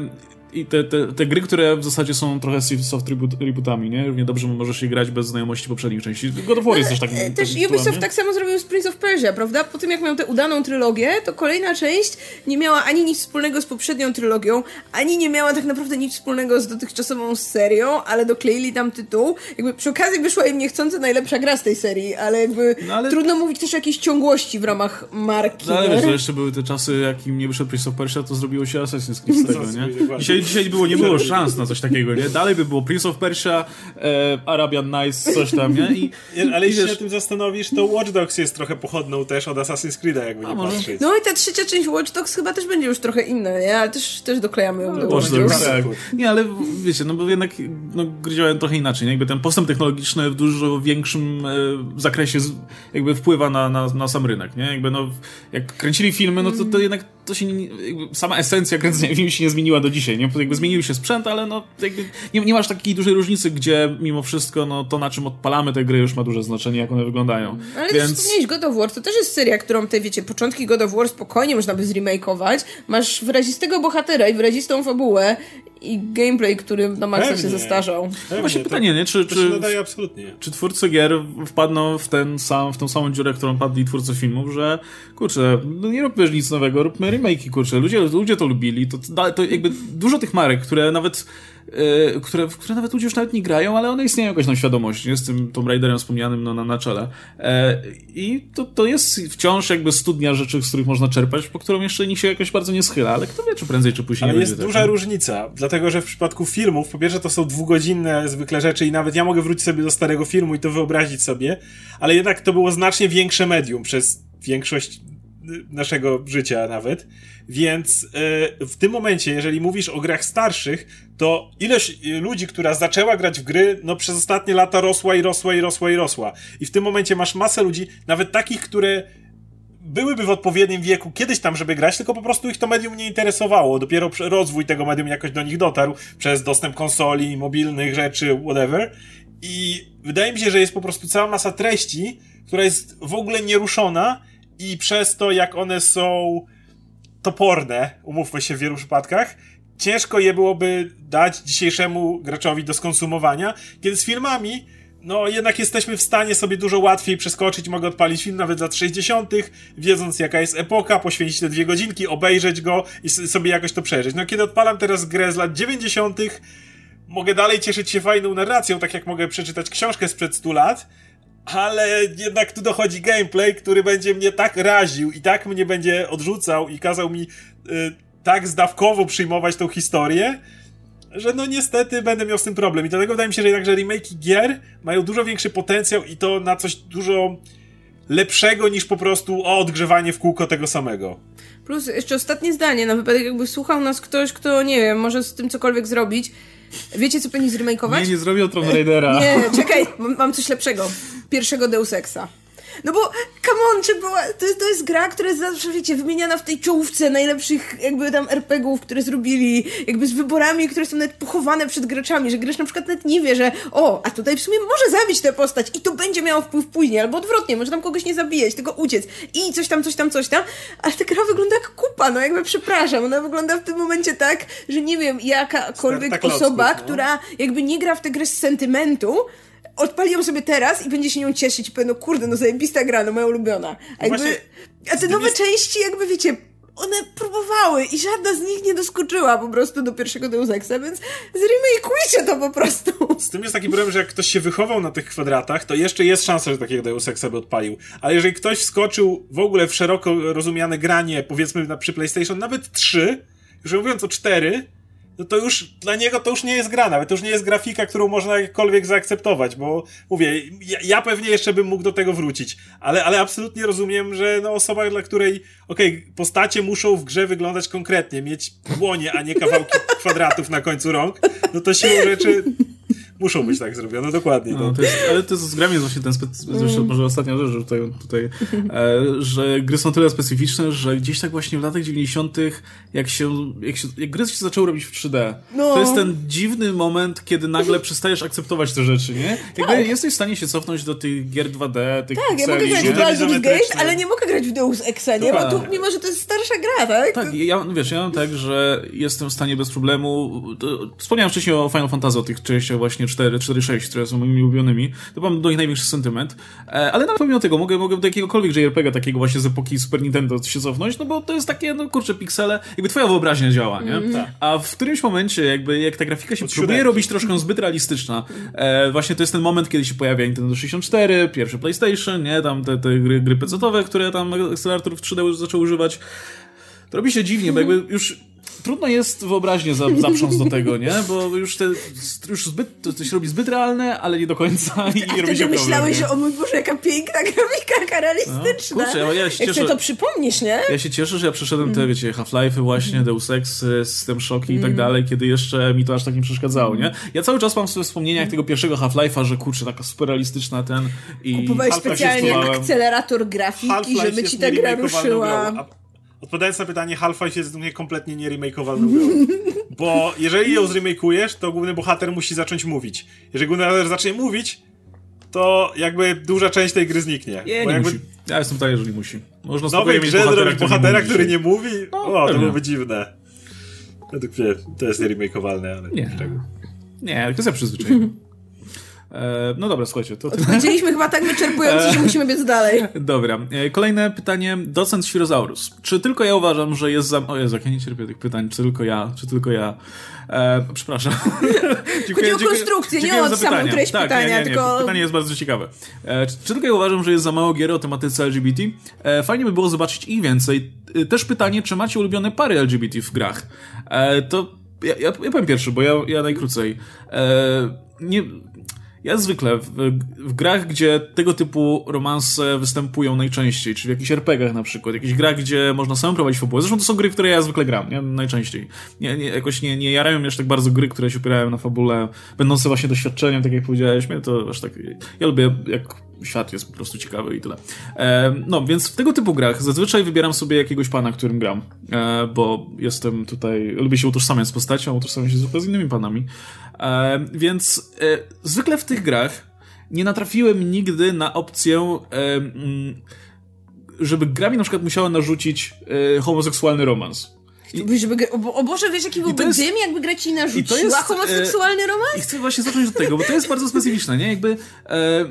i te, te, te gry, które w zasadzie są trochę soft reboot, rebootami, nie? Równie dobrze możesz je grać bez znajomości poprzednich części. God of War jest też tak. Też Ubisoft tak samo zrobił z Prince of Persia, prawda? Po tym jak miał tę udaną trylogię, to kolejna część nie miała ani nic wspólnego z poprzednią trylogią, ani nie miała tak naprawdę nic wspólnego z dotychczasową serią, ale dokleili tam tytuł. Jakby przy okazji wyszła im niechcący najlepsza gra z tej serii, ale jakby no, ale... trudno mówić też o jakiejś ciągłości w ramach marki. No, ale wiesz, że jeszcze były te czasy, jak im nie wyszedł Prince of Persia, to zrobiło się Assassin's Creed z (laughs) tego, nie? Dzisiaj, dzisiaj było, nie było szans na coś takiego, nie? Dalej by było Prince of Persia, e, Arabian Nights, coś tam, nie? I, ale jeśli się tym zastanowisz, to Watch Dogs jest trochę pochodną też od Assassin's Creed'a, jakby nie może? patrzeć. No i ta trzecia część Watch Dogs chyba też będzie już trochę inna, nie? Ale też, też doklejamy ją do Watch Dogs. Tak. Nie, ale wiecie, no bo jednak no, gry działają trochę inaczej, nie? Jakby ten postęp technologiczny w dużo większym e, zakresie z, jakby wpływa na, na, na sam rynek, nie? Jakby no, jak kręcili filmy, no to, to jednak to się nie, sama esencja kręcenia filmu się nie zmieniła do dzisiaj, nie? Jakby zmienił się sprzęt, ale no jakby nie, nie masz takiej dużej różnicy, gdzie mimo wszystko no to na czym odpalamy te gry już ma duże znaczenie, jak one wyglądają. Ale Więc... wspomniałeś God of War, to też jest seria, którą te, wiecie, początki God of War spokojnie można by zremakeować. Masz wyrazistego bohatera i wyrazistą fabułę i gameplay, który na maksa Pewnie. się zestarzał. Pewnie. Właśnie pytanie, nie? Czy, to czy, nadaje absolutnie. czy twórcy gier wpadną w, ten sam, w tą samą dziurę, którą padli twórcy filmów, że kurczę, no nie róbmy nic nowego, róbmy remake'i, kurczę, ludzie, ludzie to lubili, to, to jakby dużo tych marek, które nawet E, które, w które nawet ludzie już nawet nie grają, ale one istnieją jakoś na świadomości, nie? Z tym Tomb Raiderem wspomnianym no, na, na czele. E, I to, to jest wciąż jakby studnia rzeczy, z których można czerpać, po którą jeszcze nikt się jakoś bardzo nie schyla, ale kto wie, czy prędzej, czy później ale jest duża tak, różnica, dlatego, że w przypadku filmów, po pierwsze to są dwugodzinne zwykle rzeczy i nawet ja mogę wrócić sobie do starego filmu i to wyobrazić sobie, ale jednak to było znacznie większe medium przez większość naszego życia nawet. Więc e, w tym momencie, jeżeli mówisz o grach starszych, to ilość e, ludzi, która zaczęła grać w gry, no przez ostatnie lata rosła i rosła i rosła i rosła. I w tym momencie masz masę ludzi, nawet takich, które byłyby w odpowiednim wieku kiedyś tam, żeby grać, tylko po prostu ich to medium nie interesowało. Dopiero rozwój tego medium jakoś do nich dotarł przez dostęp konsoli, mobilnych rzeczy, whatever. I wydaje mi się, że jest po prostu cała masa treści, która jest w ogóle nieruszona i przez to, jak one są toporne, umówmy się w wielu przypadkach, ciężko je byłoby dać dzisiejszemu graczowi do skonsumowania, kiedy z filmami no jednak jesteśmy w stanie sobie dużo łatwiej przeskoczyć, mogę odpalić film nawet z lat 60., wiedząc jaka jest epoka, poświęcić te dwie godzinki, obejrzeć go i sobie jakoś to przeżyć. No kiedy odpalam teraz grę z lat 90., mogę dalej cieszyć się fajną narracją, tak jak mogę przeczytać książkę sprzed 100 lat, ale jednak tu dochodzi gameplay, który będzie mnie tak raził i tak mnie będzie odrzucał i kazał mi y, tak zdawkowo przyjmować tą historię, że no niestety będę miał z tym problem. I dlatego wydaje mi się, że jednakże remake gier mają dużo większy potencjał i to na coś dużo lepszego niż po prostu o odgrzewanie w kółko tego samego. Plus jeszcze ostatnie zdanie, na wypadek jakby słuchał nas ktoś, kto nie wiem, może z tym cokolwiek zrobić. Wiecie, co powinni zremakeować? Nie, nie zrobił Tomb Raidera. Nie, czekaj, mam coś lepszego. Pierwszego Deus Exa. No bo, come on, czy była, to, jest, to jest gra, która jest zawsze, wiecie, wymieniana w tej czołówce najlepszych jakby tam RPGów, które zrobili, jakby z wyborami, które są nawet pochowane przed graczami, że gracz na przykład nawet nie wie, że o, a tutaj w sumie może zabić tę postać i to będzie miało wpływ później, albo odwrotnie, może tam kogoś nie zabijać, tylko uciec i coś tam, coś tam, coś tam, ale ta gra wygląda jak kupa, no jakby przepraszam, ona wygląda w tym momencie tak, że nie wiem, jakakolwiek osoba, no. która jakby nie gra w tę grę z sentymentu, odpali ją sobie teraz i będzie się nią cieszyć i powie, no kurde, no zajebista gra, no moja ulubiona. A, jakby, Właśnie, a te nowe jest... części jakby, wiecie, one próbowały i żadna z nich nie doskoczyła po prostu do pierwszego Deus Exa, więc zremakeujcie to po prostu. Z tym jest taki problem, że jak ktoś się wychował na tych kwadratach, to jeszcze jest szansa, że takiego Deus Exa by odpalił. Ale jeżeli ktoś wskoczył w ogóle w szeroko rozumiane granie, powiedzmy na, przy PlayStation, nawet 3, już mówiąc o 4, no to już dla niego to już nie jest gra, nawet to już nie jest grafika, którą można jakkolwiek zaakceptować, bo mówię, ja, ja pewnie jeszcze bym mógł do tego wrócić, ale, ale absolutnie rozumiem, że no osoba, dla której, okej, okay, postacie muszą w grze wyglądać konkretnie, mieć dłonie, a nie kawałki (laughs) kwadratów na końcu rąk, no to siłą rzeczy muszą być tak zrobione, dokładnie. No, to jest, ale to jest, z grami jest właśnie ten, spe- zresztą może ostatnia rzecz, że tutaj, tutaj e, że gry są tyle specyficzne, że gdzieś tak właśnie w latach 90 jak się, jak się, jak gry się zaczęły robić w 3D, No. to jest ten dziwny moment, kiedy nagle przestajesz akceptować te rzeczy, nie? Jakby jesteś w stanie się cofnąć do tych gier 2D, tych Tak, ja mogę grać nie? w Baldur's. Gate, ale nie mogę grać w Deus Exa, nie? Bo tu, Tak. mimo, że to jest starsza gra, tak? Tak, ja, wiesz, ja mam tak, że jestem w stanie bez problemu. To, wspomniałem wcześniej o Final Fantasy, o tych częściach właśnie 4, 4, 6, które są moimi ulubionymi. To mam do nich największy sentyment. E, ale nawet pomimo tego, mogę, mogę do jakiegokolwiek JRPG takiego właśnie z epoki Super Nintendo się cofnąć, no bo to jest takie, no kurczę, piksele, jakby twoja wyobraźnia działa, nie? A w którymś momencie, jakby jak ta grafika się Od próbuje siódemki. robić troszkę zbyt realistyczna, e, właśnie to jest ten moment, kiedy się pojawia Nintendo 64, pierwszy PlayStation, nie? Tam te, te gry, gry PC-owe, które tam akceleratorów 3D już zaczęły używać. To robi się dziwnie, bo jakby już trudno jest wyobraźnię za, zaprząc do tego, nie? Bo już, te, już zbyt, to, to się robi zbyt realne, ale nie do końca i A robi się myślałeś, że o mój Boże, jaka piękna grafika, realistyczna. No, kurczę, ja się Jak cieszę- sobie to przypomnisz, nie? Ja się cieszę, że ja przeszedłem te, wiecie, Half-Life'y właśnie, Deus Ex, y, System Shocki i tak dalej, kiedy jeszcze mi to aż tak nie przeszkadzało, nie? Ja cały czas mam w wspomnieniach tego pierwszego Half-Life'a, że kurczę, taka super realistyczna ten i... Kupowałeś specjalnie akcelerator grafiki, żeby ci ta gra ruszyła. Odpowiadając na pytanie, Half-Life jest mnie kompletnie nieremakeowalną grą. (laughs) Bo jeżeli ją zremakeujesz, to główny bohater musi zacząć mówić. Jeżeli główny bohater zacznie mówić, to jakby duża część tej gry zniknie. Nie, nie jakby musi. Ja jestem tutaj, jeżeli musi. Można nowej grze zrobić który bohatera, mówi który nie mówi, No, o, to pewnie. byłoby dziwne. Według mnie to jest nieremakeowalne, ale Nie. czego. Nie, kwestia (laughs) przyzwyczajenia. E, no dobra, słuchajcie, to... Chyba tak wyczerpująco, że musimy biec dalej. (laughs) Dobra, e, kolejne pytanie. Docent Świrozaurus. Czy tylko ja uważam, że jest za... O Jezu, jak ja nie cierpię tych pytań. Czy tylko ja? Czy tylko ja? E, przepraszam. (laughs) Chodzi o konstrukcję, nie o samą treść tak, pytania, nie, nie, nie. tylko- Pytanie jest bardzo ciekawe. E, czy, czy tylko ja uważam, że jest za mało gier o tematyce LGBT? E, fajnie by było zobaczyć ich więcej. E, też pytanie, czy macie ulubione pary LGBT w grach? E, to ja, ja, ja powiem pierwszy, bo ja, ja najkrócej. E, nie... Ja zwykle w, w grach, gdzie tego typu romanse występują najczęściej, czyli w jakichś RPGach na przykład, jakichś grach, gdzie można samemu prowadzić fabułę. Zresztą to są gry, które ja zwykle gram, nie? najczęściej. Nie, nie, jakoś nie, nie jarają mnie aż tak bardzo gry, które się opierają na fabule, będące właśnie doświadczeniem, tak jak powiedziałeś, mnie to aż tak... Ja lubię, jak świat jest po prostu ciekawy i tyle. E, no, więc w tego typu grach zazwyczaj wybieram sobie jakiegoś pana, którym gram, e, bo jestem tutaj, lubię się utożsamiać z postacią, utożsamiam się zwykle z innymi panami. E, więc e, zwykle w tych grach nie natrafiłem nigdy na opcję, e, mm, żeby gra mi na przykład musiała narzucić e, homoseksualny romans. I... Żeby, o, Bo- o Boże, wiesz jaki byłby jest- dym, jakby gra ci narzuciła jest, homoseksualny romans? I chcę właśnie zacząć od tego, bo to jest bardzo specyficzne, nie? Jakby, e,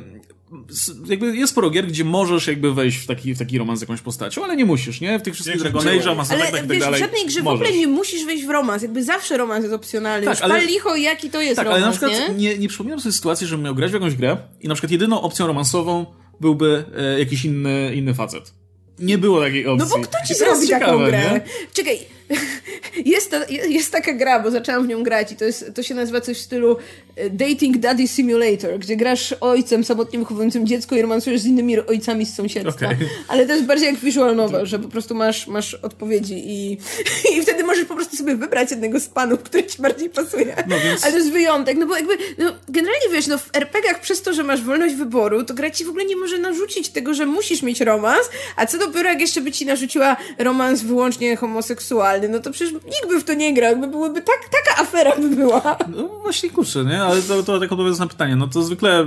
jakby jest sporo gier, gdzie możesz jakby wejść w taki, w taki romans z jakąś postacią, ale nie musisz, nie? W tych wszystkich Dragon Age'ach, Mass Ale Effectach i tak wiesz, w dalej. żadnej grze w możesz. ogóle nie musisz wejść w romans, jakby zawsze romans jest opcjonalny. Tak, ale- pal licho, jaki to jest Tak, ale romans, na przykład nie? nie, nie przypominam sobie sytuacji, żebym miał grać w jakąś grę i na przykład jedyną opcją romansową byłby e, jakiś inny, inny facet. Nie było takiej opcji. No bo kto ci zrobi taką grę? nie? Czekaj, (laughs) jest, ta, jest taka gra, bo zaczęłam w nią grać i to, jest, to się nazywa coś w stylu e, Dating Daddy Simulator, gdzie grasz ojcem samotnie wychowującym dziecko i romansujesz z innymi ojcami z sąsiedztwa. Okej. Ale to jest bardziej jak visual novel, że po prostu masz, masz odpowiedzi i, (laughs) i wtedy możesz po prostu sobie wybrać jednego z panów, który ci bardziej pasuje. No więc- Ale to jest wyjątek, no bo jakby, no generalnie wiesz, no w RPG-ach przez to, że masz wolność wyboru, to gra ci w ogóle nie może narzucić tego, że musisz mieć romans, a co dopiero jak jeszcze by ci narzuciła romans wyłącznie homoseksualny, no to przecież nikt by w to nie grał, jakby byłyby tak, taka afera by była. No właśnie kurczę, nie? Ale to, to tak odpowiadając na pytanie, no to zwykle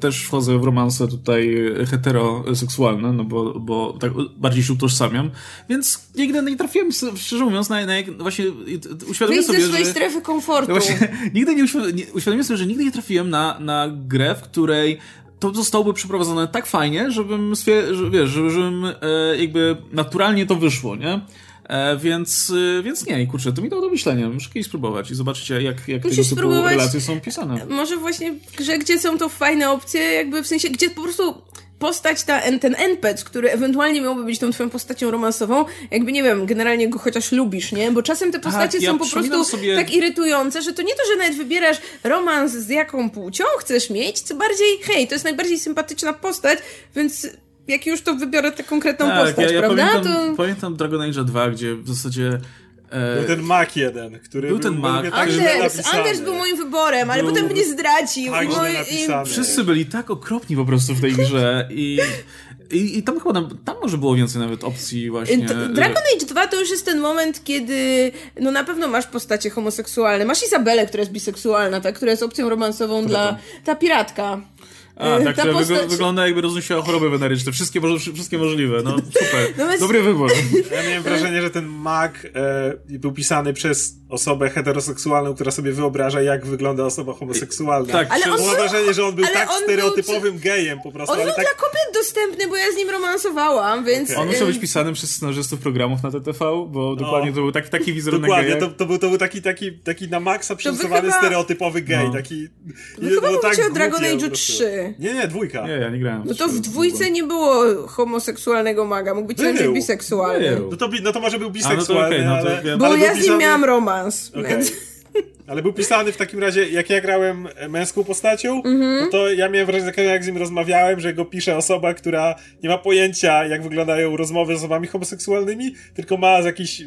też wchodzę w romanse tutaj heteroseksualne, no bo, bo tak bardziej się utożsamiam, więc nigdy nie trafiłem, szczerze mówiąc, na, na jak- właśnie uświadomiłem Wyjdź ze sobie, swojej że... strefy komfortu. No właśnie, (laughs) nigdy nie, uświ- nie uświadomiłem sobie, że nigdy nie trafiłem na, na grę, w której to zostałoby przeprowadzone tak fajnie, żebym, że, wiesz, że- żebym e, jakby naturalnie to wyszło, nie? E, więc, e, więc nie, kurczę, to mi dało do myślenia. Muszę kiedyś spróbować i zobaczycie, jak, jak tego Musisz typu spróbować- relacje są pisane. Może właśnie w grze, gdzie są to fajne opcje, jakby w sensie, gdzie po prostu postać, ta, ten NPC, który ewentualnie miałby być tą twoją postacią romansową, jakby nie wiem, generalnie go chociaż lubisz, nie? Bo czasem te postacie ja są po prostu sobie- tak irytujące, że to nie to, że nawet wybierasz romans z jaką płcią chcesz mieć, co bardziej, hej, to jest najbardziej sympatyczna postać, więc jak już to wybiorę tę konkretną postać, Tak, ja, ja prawda? pamiętam, to... pamiętam Dragon Age 2, gdzie w zasadzie E, był ten Mac jeden, który był, ten Mac. Tak Anders, Anders był moim wyborem, ale był... potem mnie zdradził. Tak i moi, i... Wszyscy byli tak okropni po prostu w tej grze i i, I, tam chyba tam, tam może było więcej nawet opcji właśnie. Dragon Age 2 to już jest ten moment, kiedy no na pewno masz postacie homoseksualne. Masz Izabelę, która jest biseksualna, ta, która jest opcją romansową dla... Ta piratka. A, tak, która postać... wygląda jakby roznosiła choroby weneryczne. Wszystkie, wszystkie możliwe. No (laughs) super. No więc... Dobry wybór. (laughs) Ja miałem wrażenie, że ten mag e, był pisany przez osobę heteroseksualną, która sobie wyobraża, jak wygląda osoba homoseksualna. Tak, ale on, mam wrażenie, że on był tak on stereotypowym był... gejem po prostu. On ale był tak... dla kobiet dostępny, bo ja z nim romansowałam, więc... Okay. On musiał być pisany przez scenarzystów programów na TTV, bo dokładnie to był taki, taki wizerunek Dokładnie, to, to, był, to był taki, taki, taki na maksa przerysowany chyba... stereotypowy gej. No. Taki, wy chyba mówicie tak o Dragon Age 3. Nie, nie, dwójka. Nie, ja nie grałem. No to w dwójce nie było homoseksualnego maga, mógł być raczej biseksualny. No to, no to może był biseksualny, no to okay, no to, Bo ale ja z nim miałam romans, okay. więc... Ale był pisany w takim razie, jak ja grałem męską postacią, mm-hmm. no to ja miałem wrażenie, że jak z nim rozmawiałem, że go pisze osoba, która nie ma pojęcia, jak wyglądają rozmowy z osobami homoseksualnymi, tylko ma z jakiejś y,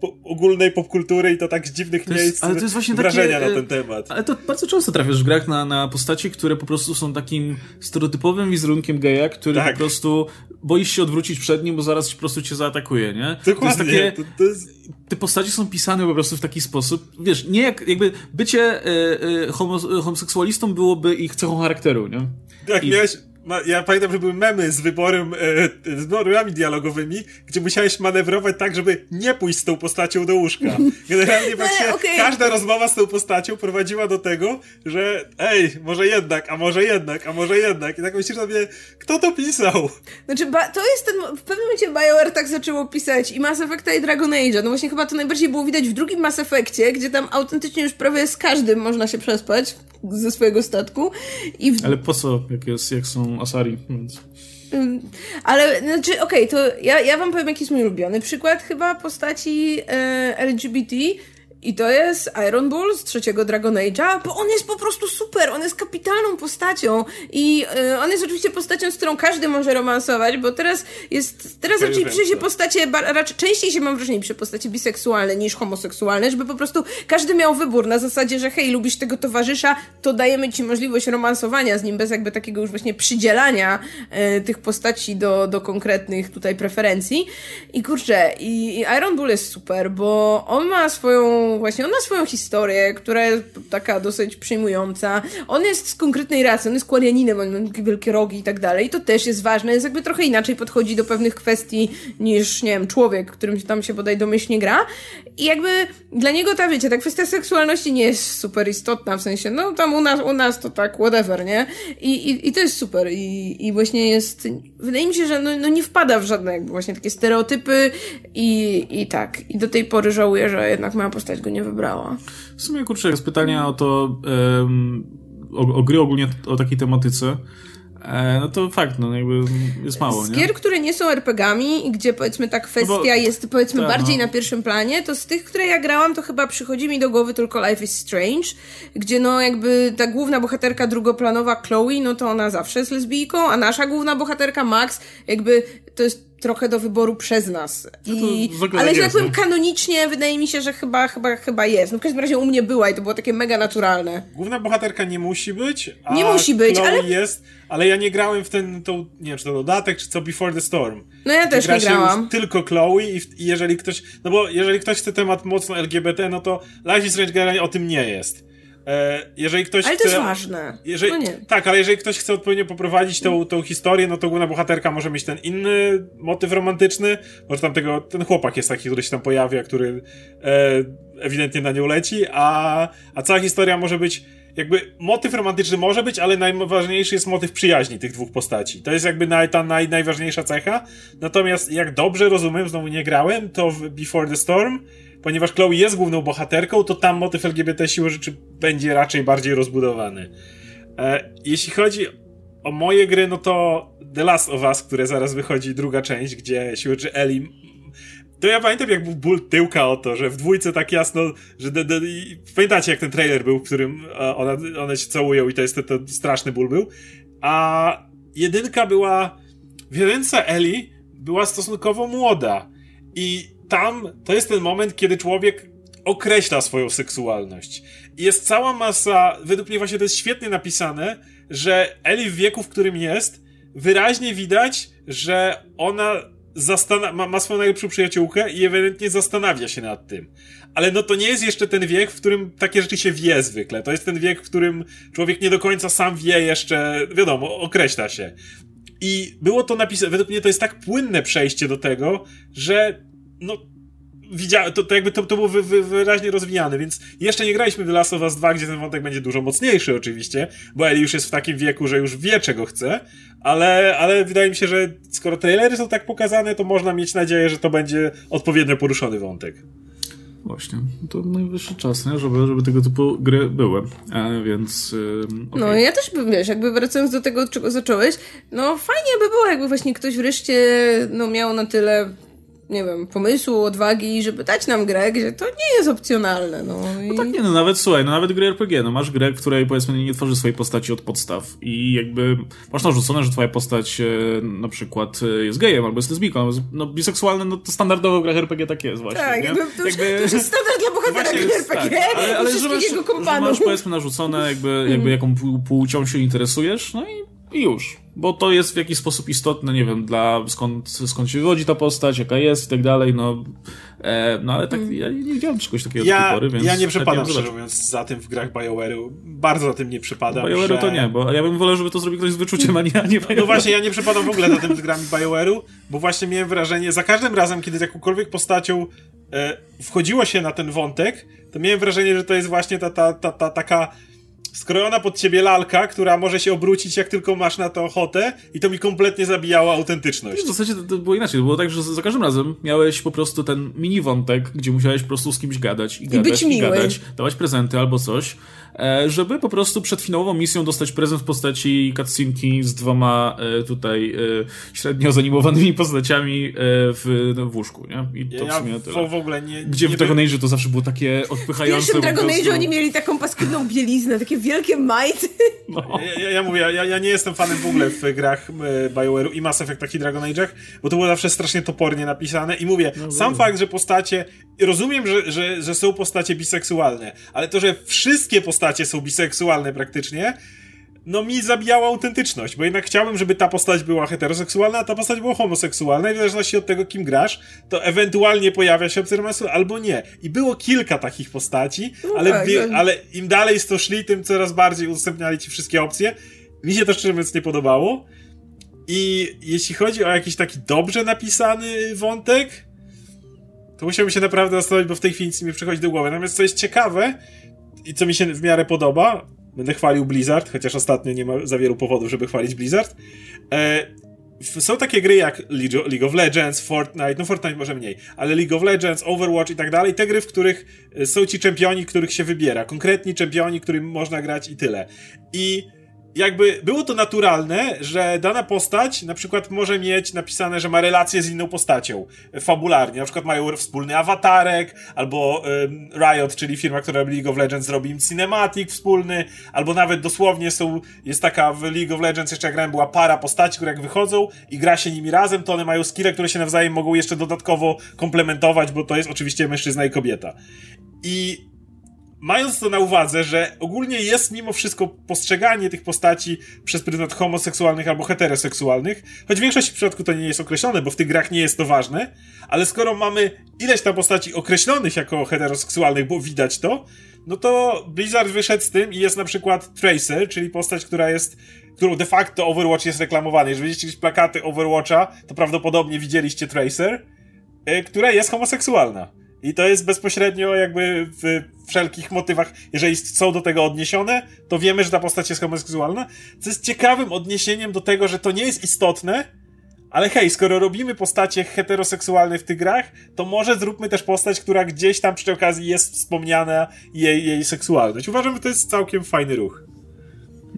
po, ogólnej popkultury i to tak z dziwnych to jest, miejsc ale to jest właśnie wrażenia takie, na ten temat. Ale to bardzo często trafiasz w grach na, na postaci, które po prostu są takim stereotypowym wizerunkiem geja, który tak. po prostu boisz się odwrócić przed nim, bo zaraz po prostu cię zaatakuje, nie? Dokładnie. To jest takie, to, to jest... Te postaci są pisane po prostu w taki sposób, wiesz, nie jak, jakby bycie y, y, homo, homoseksualistą byłoby ich cechą charakteru, nie? Tak, I... miałeś ja pamiętam, że były memy z wyborem, e, z wyborami dialogowymi, gdzie musiałeś manewrować tak, żeby nie pójść z tą postacią do łóżka. (laughs) Generalnie właśnie okay. każda rozmowa z tą postacią prowadziła do tego, że ej, może jednak, a może jednak, a może jednak. I tak myślisz sobie, kto to pisał? Znaczy, to jest ten, w pewnym momencie BioWare tak zaczęło pisać i Mass Effecta i Dragon Age. No właśnie chyba to najbardziej było widać w drugim Mass Effectie, gdzie tam autentycznie już prawie z każdym można się przespać ze swojego statku. I w... Ale po co, jak, jest, jak są Asari, więc... Ale, znaczy, okej, okay, to ja, ja wam powiem, jaki jest mój ulubiony. Przykład chyba postaci e, LGBT, i to jest Iron Bull z trzeciego Dragon Age'a, bo on jest po prostu super, on jest kapitalną postacią i y, on jest oczywiście postacią, z którą każdy może romansować, bo teraz jest, teraz ja raczej pisze się postacie, raczej częściej się mam wrażenie pisze postacie biseksualne niż homoseksualne, żeby po prostu każdy miał wybór na zasadzie, że hej, lubisz tego towarzysza, to dajemy ci możliwość romansowania z nim bez jakby takiego już właśnie przydzielania y, tych postaci do, do konkretnych tutaj preferencji. I kurczę, i, i Iron Bull jest super, bo on ma swoją właśnie, on ma swoją historię, która jest taka dosyć przyjmująca. On jest z konkretnej rasy, on jest kwarianinem, on ma wielkie rogi i tak dalej. I to też jest ważne, jest jakby trochę inaczej podchodzi do pewnych kwestii niż, nie wiem, człowiek, którym tam się bodaj domyślnie gra. I jakby dla niego ta, wiecie, ta kwestia seksualności nie jest super istotna, w sensie, no tam u nas, u nas to tak, whatever, nie? I, i, i to jest super. I, I właśnie jest, wydaje mi się, że no, no nie wpada w żadne jakby właśnie takie stereotypy i, i tak. I do tej pory żałuję, że jednak moja postać go nie wybrała. W sumie, kurczę, jest pytania o to, um, o, o gry ogólnie o takiej tematyce. E, no to fakt, no jakby jest mało, Z nie? gier, które nie są RPGami i gdzie powiedzmy ta kwestia no bo, jest powiedzmy ta, bardziej no. na pierwszym planie, to z tych, które ja grałam, to chyba przychodzi mi do głowy tylko Life is Strange, gdzie no jakby ta główna bohaterka drugoplanowa Chloe, no to ona zawsze jest lesbijką, a nasza główna bohaterka Max, jakby to jest trochę do wyboru przez nas. No I, no ale że tak powiem, no. kanonicznie wydaje mi się, że chyba, chyba, chyba jest. No w każdym razie u mnie była i to było takie mega naturalne. Główna bohaterka nie musi być, a nie musi być, Chloe ale... jest, ale ja nie grałem w ten, tą, nie wiem, czy to dodatek, czy co Before the Storm. No ja też nie grałam. tylko Chloe i, i, jeżeli ktoś, no bo jeżeli ktoś chce temat mocno LGBT, no to Life is Strange generalnie o tym nie jest. E, jeżeli ktoś ale chce, to jest ważne. Jeżeli, no tak, ale jeżeli ktoś chce odpowiednio poprowadzić tą, tą historię, no to główna bohaterka może mieć ten inny motyw romantyczny. Może tam tego, ten chłopak jest taki, który się tam pojawia, który e, ewidentnie na nią leci, a, a cała historia może być jakby motyw romantyczny może być, ale najważniejszy jest motyw przyjaźni tych dwóch postaci. To jest jakby naj, ta naj, najważniejsza cecha. Natomiast jak dobrze rozumiem, znowu nie grałem, to w Before the Storm ponieważ Chloe jest główną bohaterką, to tam motyw LGBT siły rzeczy będzie raczej bardziej rozbudowany. E, jeśli chodzi o moje gry, no to The Last of Us, które zaraz wychodzi, druga część, gdzie siły rzeczy Ellie to ja pamiętam, jak był ból tyłka o to, że w dwójce tak jasno, że de, de, pamiętacie, jak ten trailer był, w którym e, ona, one się całują i to jest ten straszny ból był. A jedynka była, w jedynce Ellie była stosunkowo młoda i tam to jest ten moment, kiedy człowiek określa swoją seksualność. Jest cała masa, według mnie właśnie to jest świetnie napisane, że Eli w wieku, w którym jest, wyraźnie widać, że ona ma, ma swoją najlepszą przyjaciółkę i ewidentnie zastanawia się nad tym. Ale no to nie jest jeszcze ten wiek, w którym takie rzeczy się wie zwykle. To jest ten wiek, w którym człowiek nie do końca sam wie jeszcze, wiadomo, określa się. I było to napisane, według mnie to jest tak płynne przejście do tego, że no widziałem, to, to jakby to, to było wy, wy, wyraźnie rozwijane, więc jeszcze nie graliśmy w The Last of Us 2, gdzie ten wątek będzie dużo mocniejszy oczywiście, bo Eli już jest w takim wieku, że już wie czego chce, ale, ale wydaje mi się, że skoro trailery są tak pokazane, to można mieć nadzieję, że to będzie odpowiednio poruszony wątek. Właśnie, to najwyższy czas, nie? Żeby, żeby tego typu gry były, e, więc... Yy, okay. No ja też bym, wiesz, jakby wracając do tego, od czego zacząłeś, no fajnie by było, jakby właśnie ktoś wreszcie no, miał na tyle nie wiem, pomysłu, odwagi, żeby dać nam grę, gdzie to nie jest opcjonalne. No, i... no tak nie, no nawet słuchaj, no nawet gry RPG, no masz grę, w której powiedzmy nie tworzy swojej postaci od podstaw i jakby masz narzucone, że twoja postać e, na przykład e, jest gejem albo jest lesbijką, no biseksualne, no to standardowo w grach RPG tak jest właśnie, Tak, nie? Jakby, to, już, jakby... to już jest standard dla bohatera no RPG, tak, ale, ale że, masz, że masz powiedzmy narzucone jakby, jakby mm. jaką płcią się interesujesz, no i i już. Bo to jest w jakiś sposób istotne, nie wiem, dla skąd, skąd się wywodzi ta postać, jaka jest i tak dalej, no. E, no ale tak, ja nie widziałem czegoś takiego ja, do tej pory, więc... Ja nie przepadam, szczerze mówiąc, za tym w grach BioWare'u. Bardzo za tym nie przepadam, BioWare'u że... to nie, bo ja bym wolał, żeby to zrobił ktoś z wyczuciem, a nie, a nie BioWare. No właśnie, ja nie przepadam w ogóle za tym z grami BioWare'u, bo właśnie miałem wrażenie, za każdym razem, kiedy z jakąkolwiek postacią e, wchodziło się na ten wątek, to miałem wrażenie, że to jest właśnie ta, ta, ta, ta taka skrojona pod ciebie lalka, która może się obrócić jak tylko masz na to ochotę i to mi kompletnie zabijało autentyczność. W zasadzie to, to było inaczej, to było tak, że za każdym razem miałeś po prostu ten mini wątek, gdzie musiałeś po prostu z kimś gadać i, I gadać i gadać, dawać prezenty albo coś E, żeby po prostu przed finałową misją dostać prezent w postaci cutscenki z dwoma e, tutaj e, średnio zanimowanymi postaciami w, no, w łóżku, nie? I to ja w sumie tyle. w ogóle nie... Gdzie nie w Dragon Age to zawsze było takie odpychające. W pierwszym Dragon Age oni mieli taką paskudną bieliznę, takie wielkie majty. No. Ja, ja, mówię, ja, ja nie jestem fanem w ogóle w grach BioWare'u i Mass Effect i Dragon Age'ach, bo to było zawsze strasznie topornie napisane i mówię, no, sam fakt, że postacie rozumiem, że, że, że są postacie biseksualne, ale to, że wszystkie postacie są biseksualne praktycznie, no mi zabijało autentyczność, bo jednak chciałbym, żeby ta postać była heteroseksualna, a ta postać była homoseksualna i w zależności od tego, kim grasz, to ewentualnie pojawia się obserwacja albo nie. I było kilka takich postaci, no ale, tak, wie, ale im dalej to szli, tym coraz bardziej udostępniali ci wszystkie opcje. Mi się to szczerze mówiąc nie podobało. I jeśli chodzi o jakiś taki dobrze napisany wątek, to musiałbym się naprawdę zastanowić, bo w tej chwili nic mi przychodzi do głowy. Natomiast co jest ciekawe i co mi się w miarę podoba, będę chwalił Blizzard, chociaż ostatnio nie ma za wielu powodów, żeby chwalić Blizzard. E, są takie gry jak League of Legends, Fortnite, no Fortnite może mniej, ale League of Legends, Overwatch i tak dalej, te gry, w których e, są ci czempioni, których się wybiera, konkretni czempioni, którym można grać i tyle. I jakby było to naturalne, że dana postać na przykład może mieć napisane, że ma relację z inną postacią fabularnie. Na przykład mają wspólny awatarek, albo um, Riot, czyli firma, która robi League of Legends, robi im cinematic wspólny, albo nawet dosłownie są, jest taka w League of Legends, jeszcze jak grałem, była para postaci, które jak wychodzą i gra się nimi razem, to one mają skille, które się nawzajem mogą jeszcze dodatkowo komplementować, bo to jest oczywiście mężczyzna i kobieta. I mając to na uwadze, że ogólnie jest mimo wszystko postrzeganie tych postaci przez pryzmat homoseksualnych albo heteroseksualnych, choć w większości przypadków to nie jest określone, bo w tych grach nie jest to ważne, ale skoro mamy ileś tam postaci określonych jako heteroseksualnych, bo widać to, no to Blizzard wyszedł z tym i jest na przykład Tracer, czyli postać, która jest, którą de facto Overwatch jest reklamowany. Jeżeli widzieliście jakieś plakaty Overwatcha, to prawdopodobnie widzieliście Tracer, e, która jest homoseksualna. I to jest bezpośrednio jakby w wszelkich motywach, jeżeli są do tego odniesione, to wiemy, że ta postać jest homoseksualna. Co jest ciekawym odniesieniem do tego, że to nie jest istotne, ale hej, skoro robimy postacie heteroseksualne w tych grach, to może zróbmy też postać, która gdzieś tam przy okazji jest wspomniana jej, jej seksualność. Uważam, że to jest całkiem fajny ruch.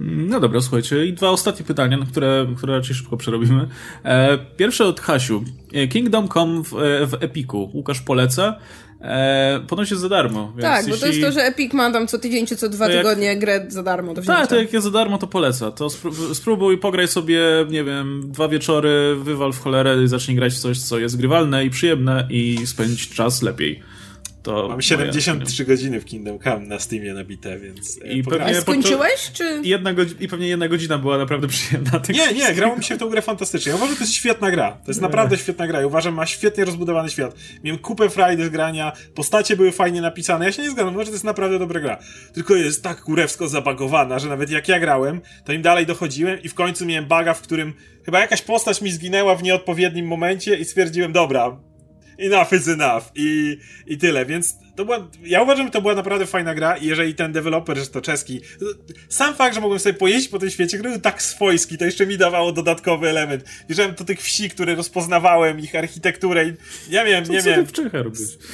No dobra, słuchajcie. I dwa ostatnie pytania, na które, które raczej szybko przerobimy. E, pierwsze od Hasiu. E, Kingdom Come w, e, w Epiku. Łukasz poleca. E, ponoć jest za darmo. tak, jeśli... bo to jest to, że Epic ma tam co tydzień czy co dwa jak... tygodnie grę za darmo do Tak, to jak jest za darmo, to poleca. To spróbuj, pograj sobie, nie wiem, dwa wieczory, wywal w cholerę i zacznij grać w coś, co jest grywalne i przyjemne i spędzić czas lepiej. To Mam 73 godziny w Kingdom Come na Steamie nabite, więc... E, I pewnie skończyłeś, czy... Jedna I pewnie jedna godzina była naprawdę (laughs) przyjemna. Nie, nie, grało mi się w tą grę fantastycznie. Ja uważam, że to jest świetna gra. To jest naprawdę świetna gra. I uważam, ma świetnie rozbudowany świat. Miałem kupę frajdy z grania, postacie były fajnie napisane. Ja się nie zgadzam, może to jest naprawdę dobra gra. Tylko jest tak kurewsko zabagowana, że nawet jak ja grałem, to im dalej dochodziłem i w końcu miałem baga, w którym chyba jakaś postać mi zginęła w nieodpowiednim momencie i stwierdziłem, dobra, enough is enough. I, i tyle, więc to była, ja uważam, że to była naprawdę fajna gra. I jeżeli ten deweloper, że to czeski, sam fakt, że mogłem sobie pojeździć po tym świecie, który był tak swojski, to jeszcze mi dawało dodatkowy element. Wjeżdżałem do tych wsi, które rozpoznawałem, ich architekturę i ja miałem, to nie miałem...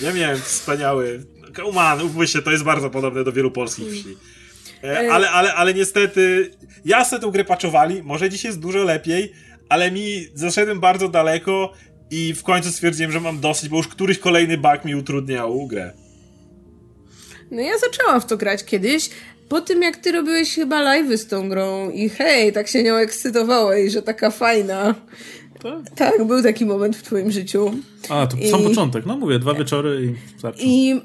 Ja miałem wspaniały... Come on, się, to jest bardzo podobne do wielu polskich wsi. E, ale, ale, ale niestety, ja sobie tę grę paczowali, może dziś jest dużo lepiej, ale mi zaszedłem bardzo daleko i w końcu stwierdziłem, że mam dosyć, bo już któryś kolejny bug mi utrudniał grę. No ja zaczęłam w to grać kiedyś, po tym jak ty robiłeś chyba live z tą grą i hej, tak się nią ekscytowałeś, że taka fajna. Tak? tak, był taki moment w twoim życiu. A, to I... sam początek. No mówię, dwa wieczory i starczy. I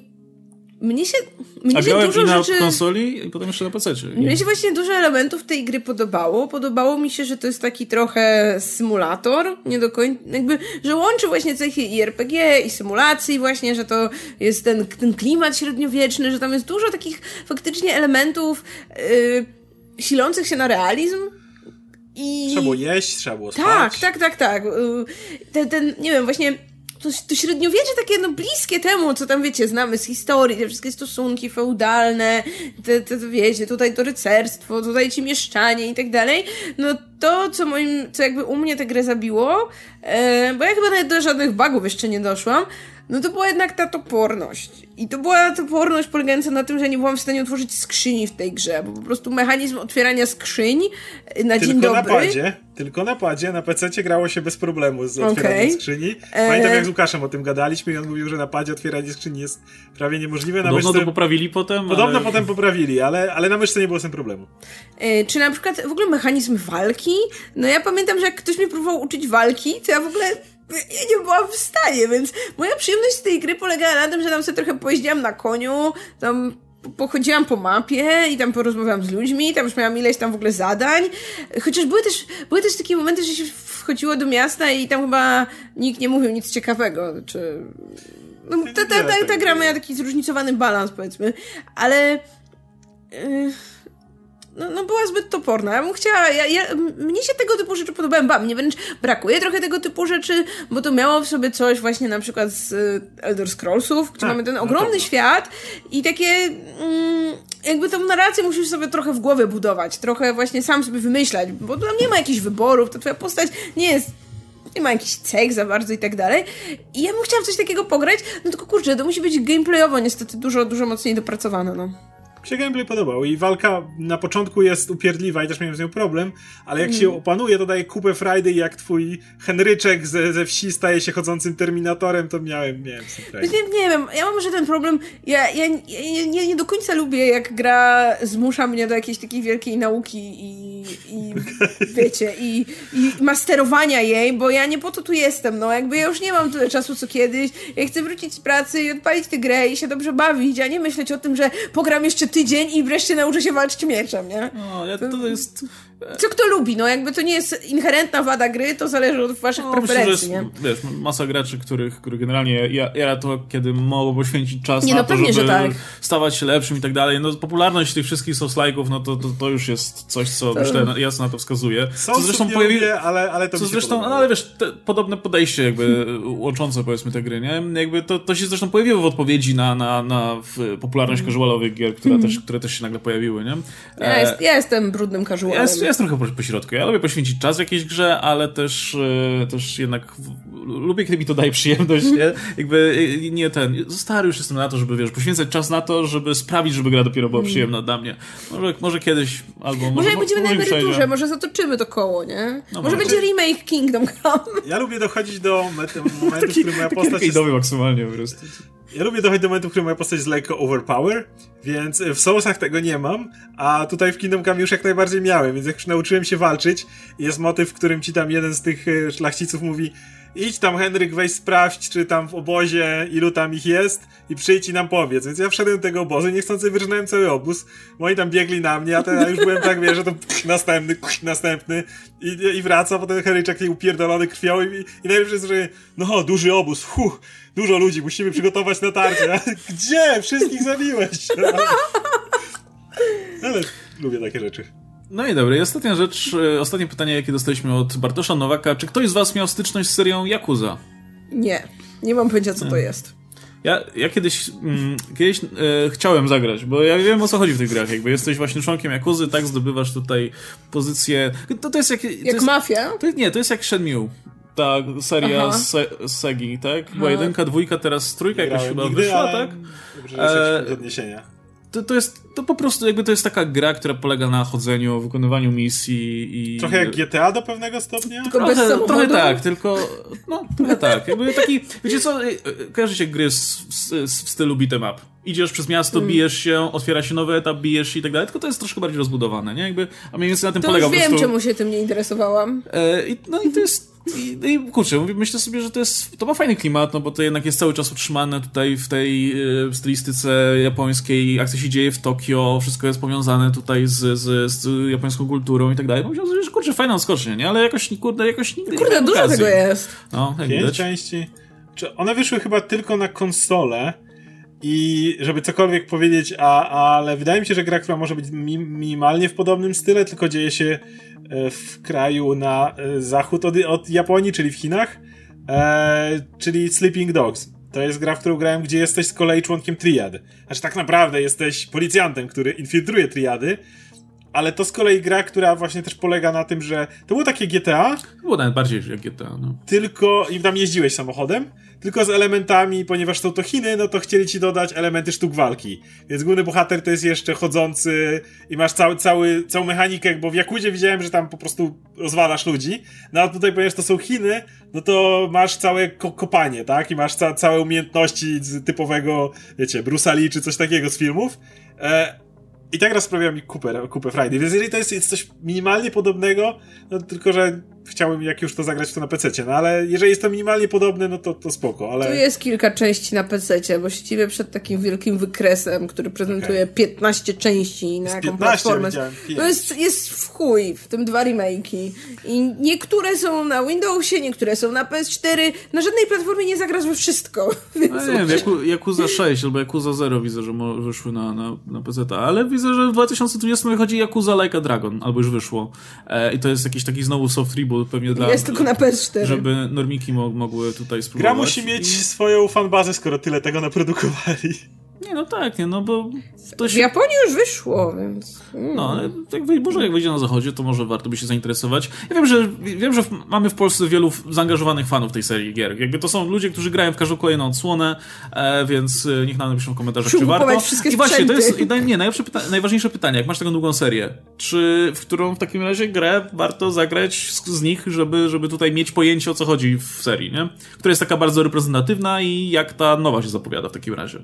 mnie się, mnie A się dużo i na rzeczy... konsoli i potem jeszcze na PC. Mnie się właśnie dużo elementów tej gry podobało. Podobało mi się, że to jest taki trochę symulator, nie do końca, jakby, że łączy właśnie cechy i RPG i symulacji właśnie, że to jest ten, ten klimat średniowieczny, że tam jest dużo takich faktycznie elementów yy, silących się na realizm. I... Trzeba było jeść, trzeba było spać. Tak, tak, tak, tak. Ten, ten, nie wiem, właśnie to, to średniowiecze takie no bliskie temu, co tam wiecie, znamy z historii, te wszystkie stosunki feudalne, te, te, wiecie, tutaj to rycerstwo, tutaj ci mieszczanie i tak dalej, no to, co moim, co jakby u mnie tę grę zabiło, e, bo ja chyba nawet do żadnych bugów jeszcze nie doszłam, no to była jednak ta toporność. I to była toporność polegająca na tym, że nie byłam w stanie otworzyć skrzyni w tej grze, bo po prostu mechanizm otwierania skrzyń na tylko dzień dobry... Tylko na padzie, tylko na padzie, na PC grało się bez problemu z otwieraniem okay. skrzyni. Pamiętam jak z Łukaszem o tym gadaliśmy i on mówił, że na padzie otwieranie skrzyni jest prawie niemożliwe. Na Podobno myszce... to poprawili potem, Podobno ale... potem poprawili, ale, ale na myszce nie było z tym problemu. E, czy na przykład w ogóle mechanizm walki? No ja pamiętam, że jak ktoś mnie próbował uczyć walki, to ja w ogóle ja nie byłam w stanie, więc moja przyjemność z tej gry polegała na tym, że tam sobie trochę pojeździłam na koniu, tam pochodziłam po mapie i tam porozmawiałam z ludźmi, tam już miałam ileś tam w ogóle zadań. Chociaż były też, były też takie momenty, że się wchodziło do miasta i tam chyba nikt nie mówił nic ciekawego, czy... No, ta, ta, ta, ta gra miała taki zróżnicowany balans, powiedzmy, ale... Yy no, no była zbyt toporna. Ja bym chciała, ja, ja, mnie się tego typu rzeczy podobają, ba, mnie wręcz brakuje trochę tego typu rzeczy, bo to miało w sobie coś właśnie na przykład z y, Elder Scrollsów, gdzie tak, mamy ten no ogromny no świat i takie mm, jakby tą narrację musisz sobie trochę w głowie budować, trochę właśnie sam sobie wymyślać, bo tam nie ma jakichś wyborów, to twoja postać nie jest nie ma jakichś cech za bardzo i tak dalej. I ja bym chciała coś takiego pograć, no tylko kurczę, to musi być gameplayowo niestety dużo, dużo mocniej dopracowane, no się gameplay podobał i walka na początku jest upierdliwa i też miałem z nią problem, ale jak mm. się opanuje, to daje kupę i jak twój Henryczek ze, ze wsi staje się chodzącym Terminatorem, to miałem, miałem nie, nie wiem, ja mam może ten problem, ja, ja, ja nie, nie, do końca lubię jak gra zmusza mnie do jakiejś takiej wielkiej nauki i, i (laughs) wiecie, i, i masterowania jej, bo ja nie po to tu jestem, no jakby ja już nie mam tyle czasu co kiedyś, ja chcę wrócić z pracy i odpalić tę grę i się dobrze bawić, a nie myśleć o tym, że pogram jeszcze tydzień i wreszcie nauczę się walczyć mieczem, nie? No, ja, to jest... Co kto lubi, no jakby to nie jest inherentna wada gry, to zależy od waszych no, preferencji, myślę, jest, nie? Wiesz, masa graczy, których, których generalnie ja, ja to, kiedy mogą poświęcić czas nie, na no, to, pewnie, żeby tak. stawać się lepszym i tak dalej. No popularność tych wszystkich soslajków, no to, to, to, już jest coś, co to... myślę jasno na to wskazuje. co zresztą pojawi... lubię, ale, ale to co zresztą, no, ale wiesz, te, podobne podejście jakby (laughs) łączące powiedzmy te gry, nie? Jakby to, to się zresztą pojawiło w odpowiedzi na, na, na popularność mm. casualowych gier, które, mm. też, które też się nagle pojawiły, nie? Ja, jest, ja jestem brudnym casualem. Ja, jest trochę po, po środku. Ja lubię poświęcić czas w jakiejś grze, ale też, e, też jednak w, lubię, kiedy mi to daje przyjemność, nie? (laughs) Jakby e, nie ten, stary już jestem na to, żeby, wiesz, poświęcać czas na to, żeby sprawić, żeby gra dopiero była przyjemna dla mnie. Może, może kiedyś, albo może... Może jak będziemy na emeryturze, może zatoczymy to koło, nie? No może może. będzie remake Kingdom Come. Ja lubię dochodzić do met- (laughs) momentu, w Taki, którym moja taki postać jest maksymalnie po prostu. Ja lubię dochodzić do momentu, w którym moja postać jest lekko overpower, więc w Soulsach tego nie mam, a tutaj w Kingdom Come już jak najbardziej miałem, więc jak już nauczyłem się walczyć, jest motyw, w którym ci tam jeden z tych e, szlachciców mówi idź tam Henryk, weź sprawdź, czy tam w obozie ilu tam ich jest i przyjdź i nam powiedz. Więc ja wszedłem do tego obozu niechcący wyrżnąłem cały obóz. Moi tam biegli na mnie, a to ja już byłem tak, wiesz, że to następny, następny i, i wraca, potem Henryczek taki upierdolony krwią i, i najlepsze jest, że no, duży obóz, huh, dużo ludzi, musimy przygotować na tarcie. A Gdzie? Wszystkich zabiłeś. (laughs) Ale lubię takie rzeczy. No i dobra, i ostatnia rzecz, e, ostatnie pytanie, jakie dostaliśmy od Bartosza Nowaka. Czy ktoś z was miał styczność z serią Yakuza? Nie, nie mam pojęcia co to jest. Ja, ja kiedyś, mm, kiedyś e, chciałem zagrać, bo ja wiem o co chodzi w tych grach. Jakby jesteś właśnie członkiem Jakuzy, tak zdobywasz tutaj pozycję. To, to jest jak. To Jak jest, mafia? to, nie, to jest jak Shenmue. Ta seria Se, Segi, tak? Była jedynka, dwójka, teraz trójka jakoś chyba nigdy, wyszła, ale tak? Dobrze, że E, odniesienia. To, to jest, to po prostu jakby to jest taka gra, która polega na chodzeniu, wykonywaniu misji i... Trochę jak GTA do pewnego stopnia? Tylko bez Trochę, samochodu? trochę tak, tylko. No, trochę tak. Jakby taki. Wiecie co? e, Kojarzycie gry z, z, w stylu beat'em up. Idziesz przez miasto, Mm. bijesz się, otwiera się nowy etap, bijesz się i tak dalej, tylko to jest troszkę bardziej rozbudowane, nie? Jakby, a mniej więcej na tym To polega już po wiem, prostu. czemu się tym nie interesowałam. E, i, no i to jest. I, i kurczę, mówię- myślę sobie, że to jest. To ma fajny klimat, no bo to jednak jest cały czas utrzymane tutaj w tej e, stylistyce japońskiej. Akcja się dzieje w Tokio, wszystko jest powiązane tutaj z, z, z japońską kulturą i tak dalej. Myślę sobie, że kurczę, fajna skocznie, nie? Ale jakoś, kurde, jakoś nigdy nie Kurde, dużo okazji. tego jest. No, jak Pięć widać. części. Czy one wyszły chyba tylko na konsolę i żeby cokolwiek powiedzieć, a, ale wydaje mi się, że gra, która może być mi, minimalnie w podobnym style, tylko dzieje się e, w kraju na e, zachód od, od Japonii, czyli w Chinach, e, czyli Sleeping Dogs. To jest gra, w którą grałem, gdzie jesteś z kolei członkiem triad. Znaczy tak naprawdę jesteś policjantem, który infiltruje triady, ale to z kolei gra, która właśnie też polega na tym, że to było takie GTA, Było nawet bardziej jak GTA, no. tylko i tam jeździłeś samochodem, tylko z elementami, ponieważ są to Chiny, no to chcieli ci dodać elementy sztuk walki. Więc główny bohater to jest jeszcze chodzący i masz cały, cały, całą mechanikę, bo w Jakuzie widziałem, że tam po prostu rozwalasz ludzi. No a tutaj, ponieważ to są Chiny, no to masz całe ko kopanie, tak? I masz ca całe umiejętności z typowego, wiecie, Bruce Lee czy coś takiego z filmów. E i tak raz sprawia mi kupę, kupę Friday, więc jeżeli to jest coś minimalnie podobnego, no tylko, że chciałem jak już to zagrać to na PC, no ale jeżeli jest to minimalnie podobne, no to, to spoko, ale... Tu jest kilka części na PC, bo siedzimy przed takim wielkim wykresem, który prezentuje 15 części na jaką 15 platformę. To jest, jest w chuj, w tym dwa remake'i. I niektóre są na Windowsie, niektóre są na PS4. Na żadnej platformie nie zagrasz we wszystko. (laughs) Więc No nie wiem, Yaku, Yakuza 6 albo Yakuza 0 widzę, że wyszły na, na, na PC, ale widzę, że w 2020 wychodzi Yakuza Like a Dragon, albo już wyszło. E, I to jest jakiś taki znowu soft reboot pewnie dla... jest tylko na PS4. Żeby normiki mo- mogły tutaj spróbować. Gra musi mieć swoją fanbazę, skoro tyle tego naprodukowali. Nie, no tak, nie, no bo to W się... Japonii już wyszło, więc... Mm. No, ale wy- może jak wyjdzie na zachodzie, to może warto by się zainteresować. Ja wiem, że, wiem, że w, mamy w Polsce wielu zaangażowanych fanów tej serii gier. Jakby to są ludzie, którzy grają w każdą kolejną odsłonę, e, więc e, niech nam napiszą w komentarzach, Muszą czy warto. wszystkie I właśnie, to jest nie, najlepsze pyta najważniejsze pytanie, jak masz taką długą serię, czy w którą w takim razie grę warto zagrać z, z nich, żeby, żeby tutaj mieć pojęcie o co chodzi w serii, nie? Która jest taka bardzo reprezentatywna i jak ta nowa się zapowiada w takim razie.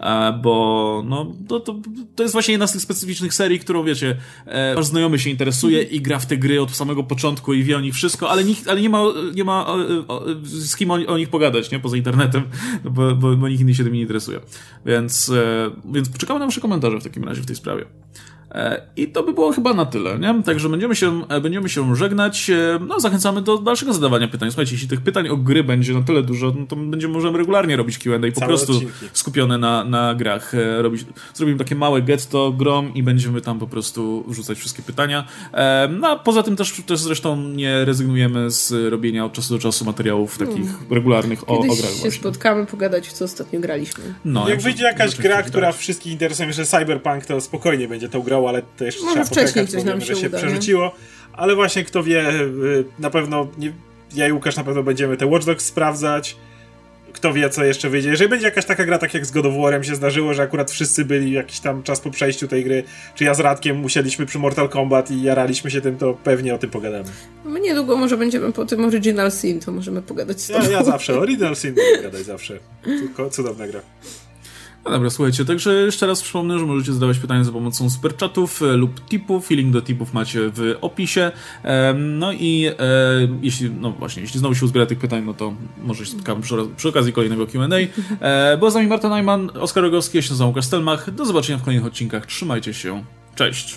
E, bo no, to, to, to jest właśnie jedna z tych specyficznych serii, którą wiecie, e, znajomy się interesuje i gra w te gry od samego początku i wie o nich wszystko, ale, nikt, ale nie ma, nie ma o, o, z kim o, o nich pogadać, nie? Poza internetem, (laughs) bo, bo, bo nikt inny się tym nie interesuje. Więc, e, więc poczekamy na wasze komentarze w takim razie w tej sprawie. E, I to by było chyba na tyle, nie? Także będziemy się, e, będziemy się żegnać. E, No, zachęcamy do dalszego zadawania pytań. Słuchajcie, jeśli tych pytań o gry będzie na tyle dużo, no to będziemy możemy regularnie robić Q&A po Całe prostu odcinki. skupione na, na grach. Robić, zrobimy takie małe getto grom i będziemy tam po prostu wrzucać wszystkie pytania. No, a poza tym też, też zresztą nie rezygnujemy z robienia od czasu do czasu materiałów takich regularnych o, o Hmm. Kiedyś grach się właśnie. spotkamy, pogadać, w co ostatnio graliśmy. No, Jak ja wyjdzie jakaś gra, muszę która wszystkich interesuje, że Cyberpunk to spokojnie będzie tą grą Ale to jeszcze Może trzeba wcześniej poczekać, coś nam się się uda, nie? przerzuciło. Ale właśnie kto wie, y, na pewno nie, ja i Łukasz na pewno będziemy te Watch Dogs sprawdzać. Kto wie, co jeszcze wyjdzie. Jeżeli będzie jakaś taka gra, tak jak z God of War'em się zdarzyło, że akurat wszyscy byli jakiś tam czas po przejściu tej gry, czy ja z Radkiem musieliśmy przy Mortal Kombat i jaraliśmy się tym, to pewnie o tym pogadamy. My niedługo może będziemy po tym Original Sin, to możemy pogadać z tobą. Ja, ja zawsze, Original Sin będę gadać zawsze. Tylko cudowna gra. No dobra, słuchajcie, także jeszcze raz przypomnę, że możecie zadawać pytania za pomocą superchatów e, lub tipów. Link do tipów macie w opisie. Em, No i e, jeśli, no właśnie, jeśli znowu się uzbiera tych pytań, no to może się spotkamy przy, przy okazji kolejnego Q&A. E, Była z nami Marta Najman, Oskar Rogowski, ja się nazywam Łukasz. Do zobaczenia w kolejnych odcinkach. Trzymajcie się. Cześć!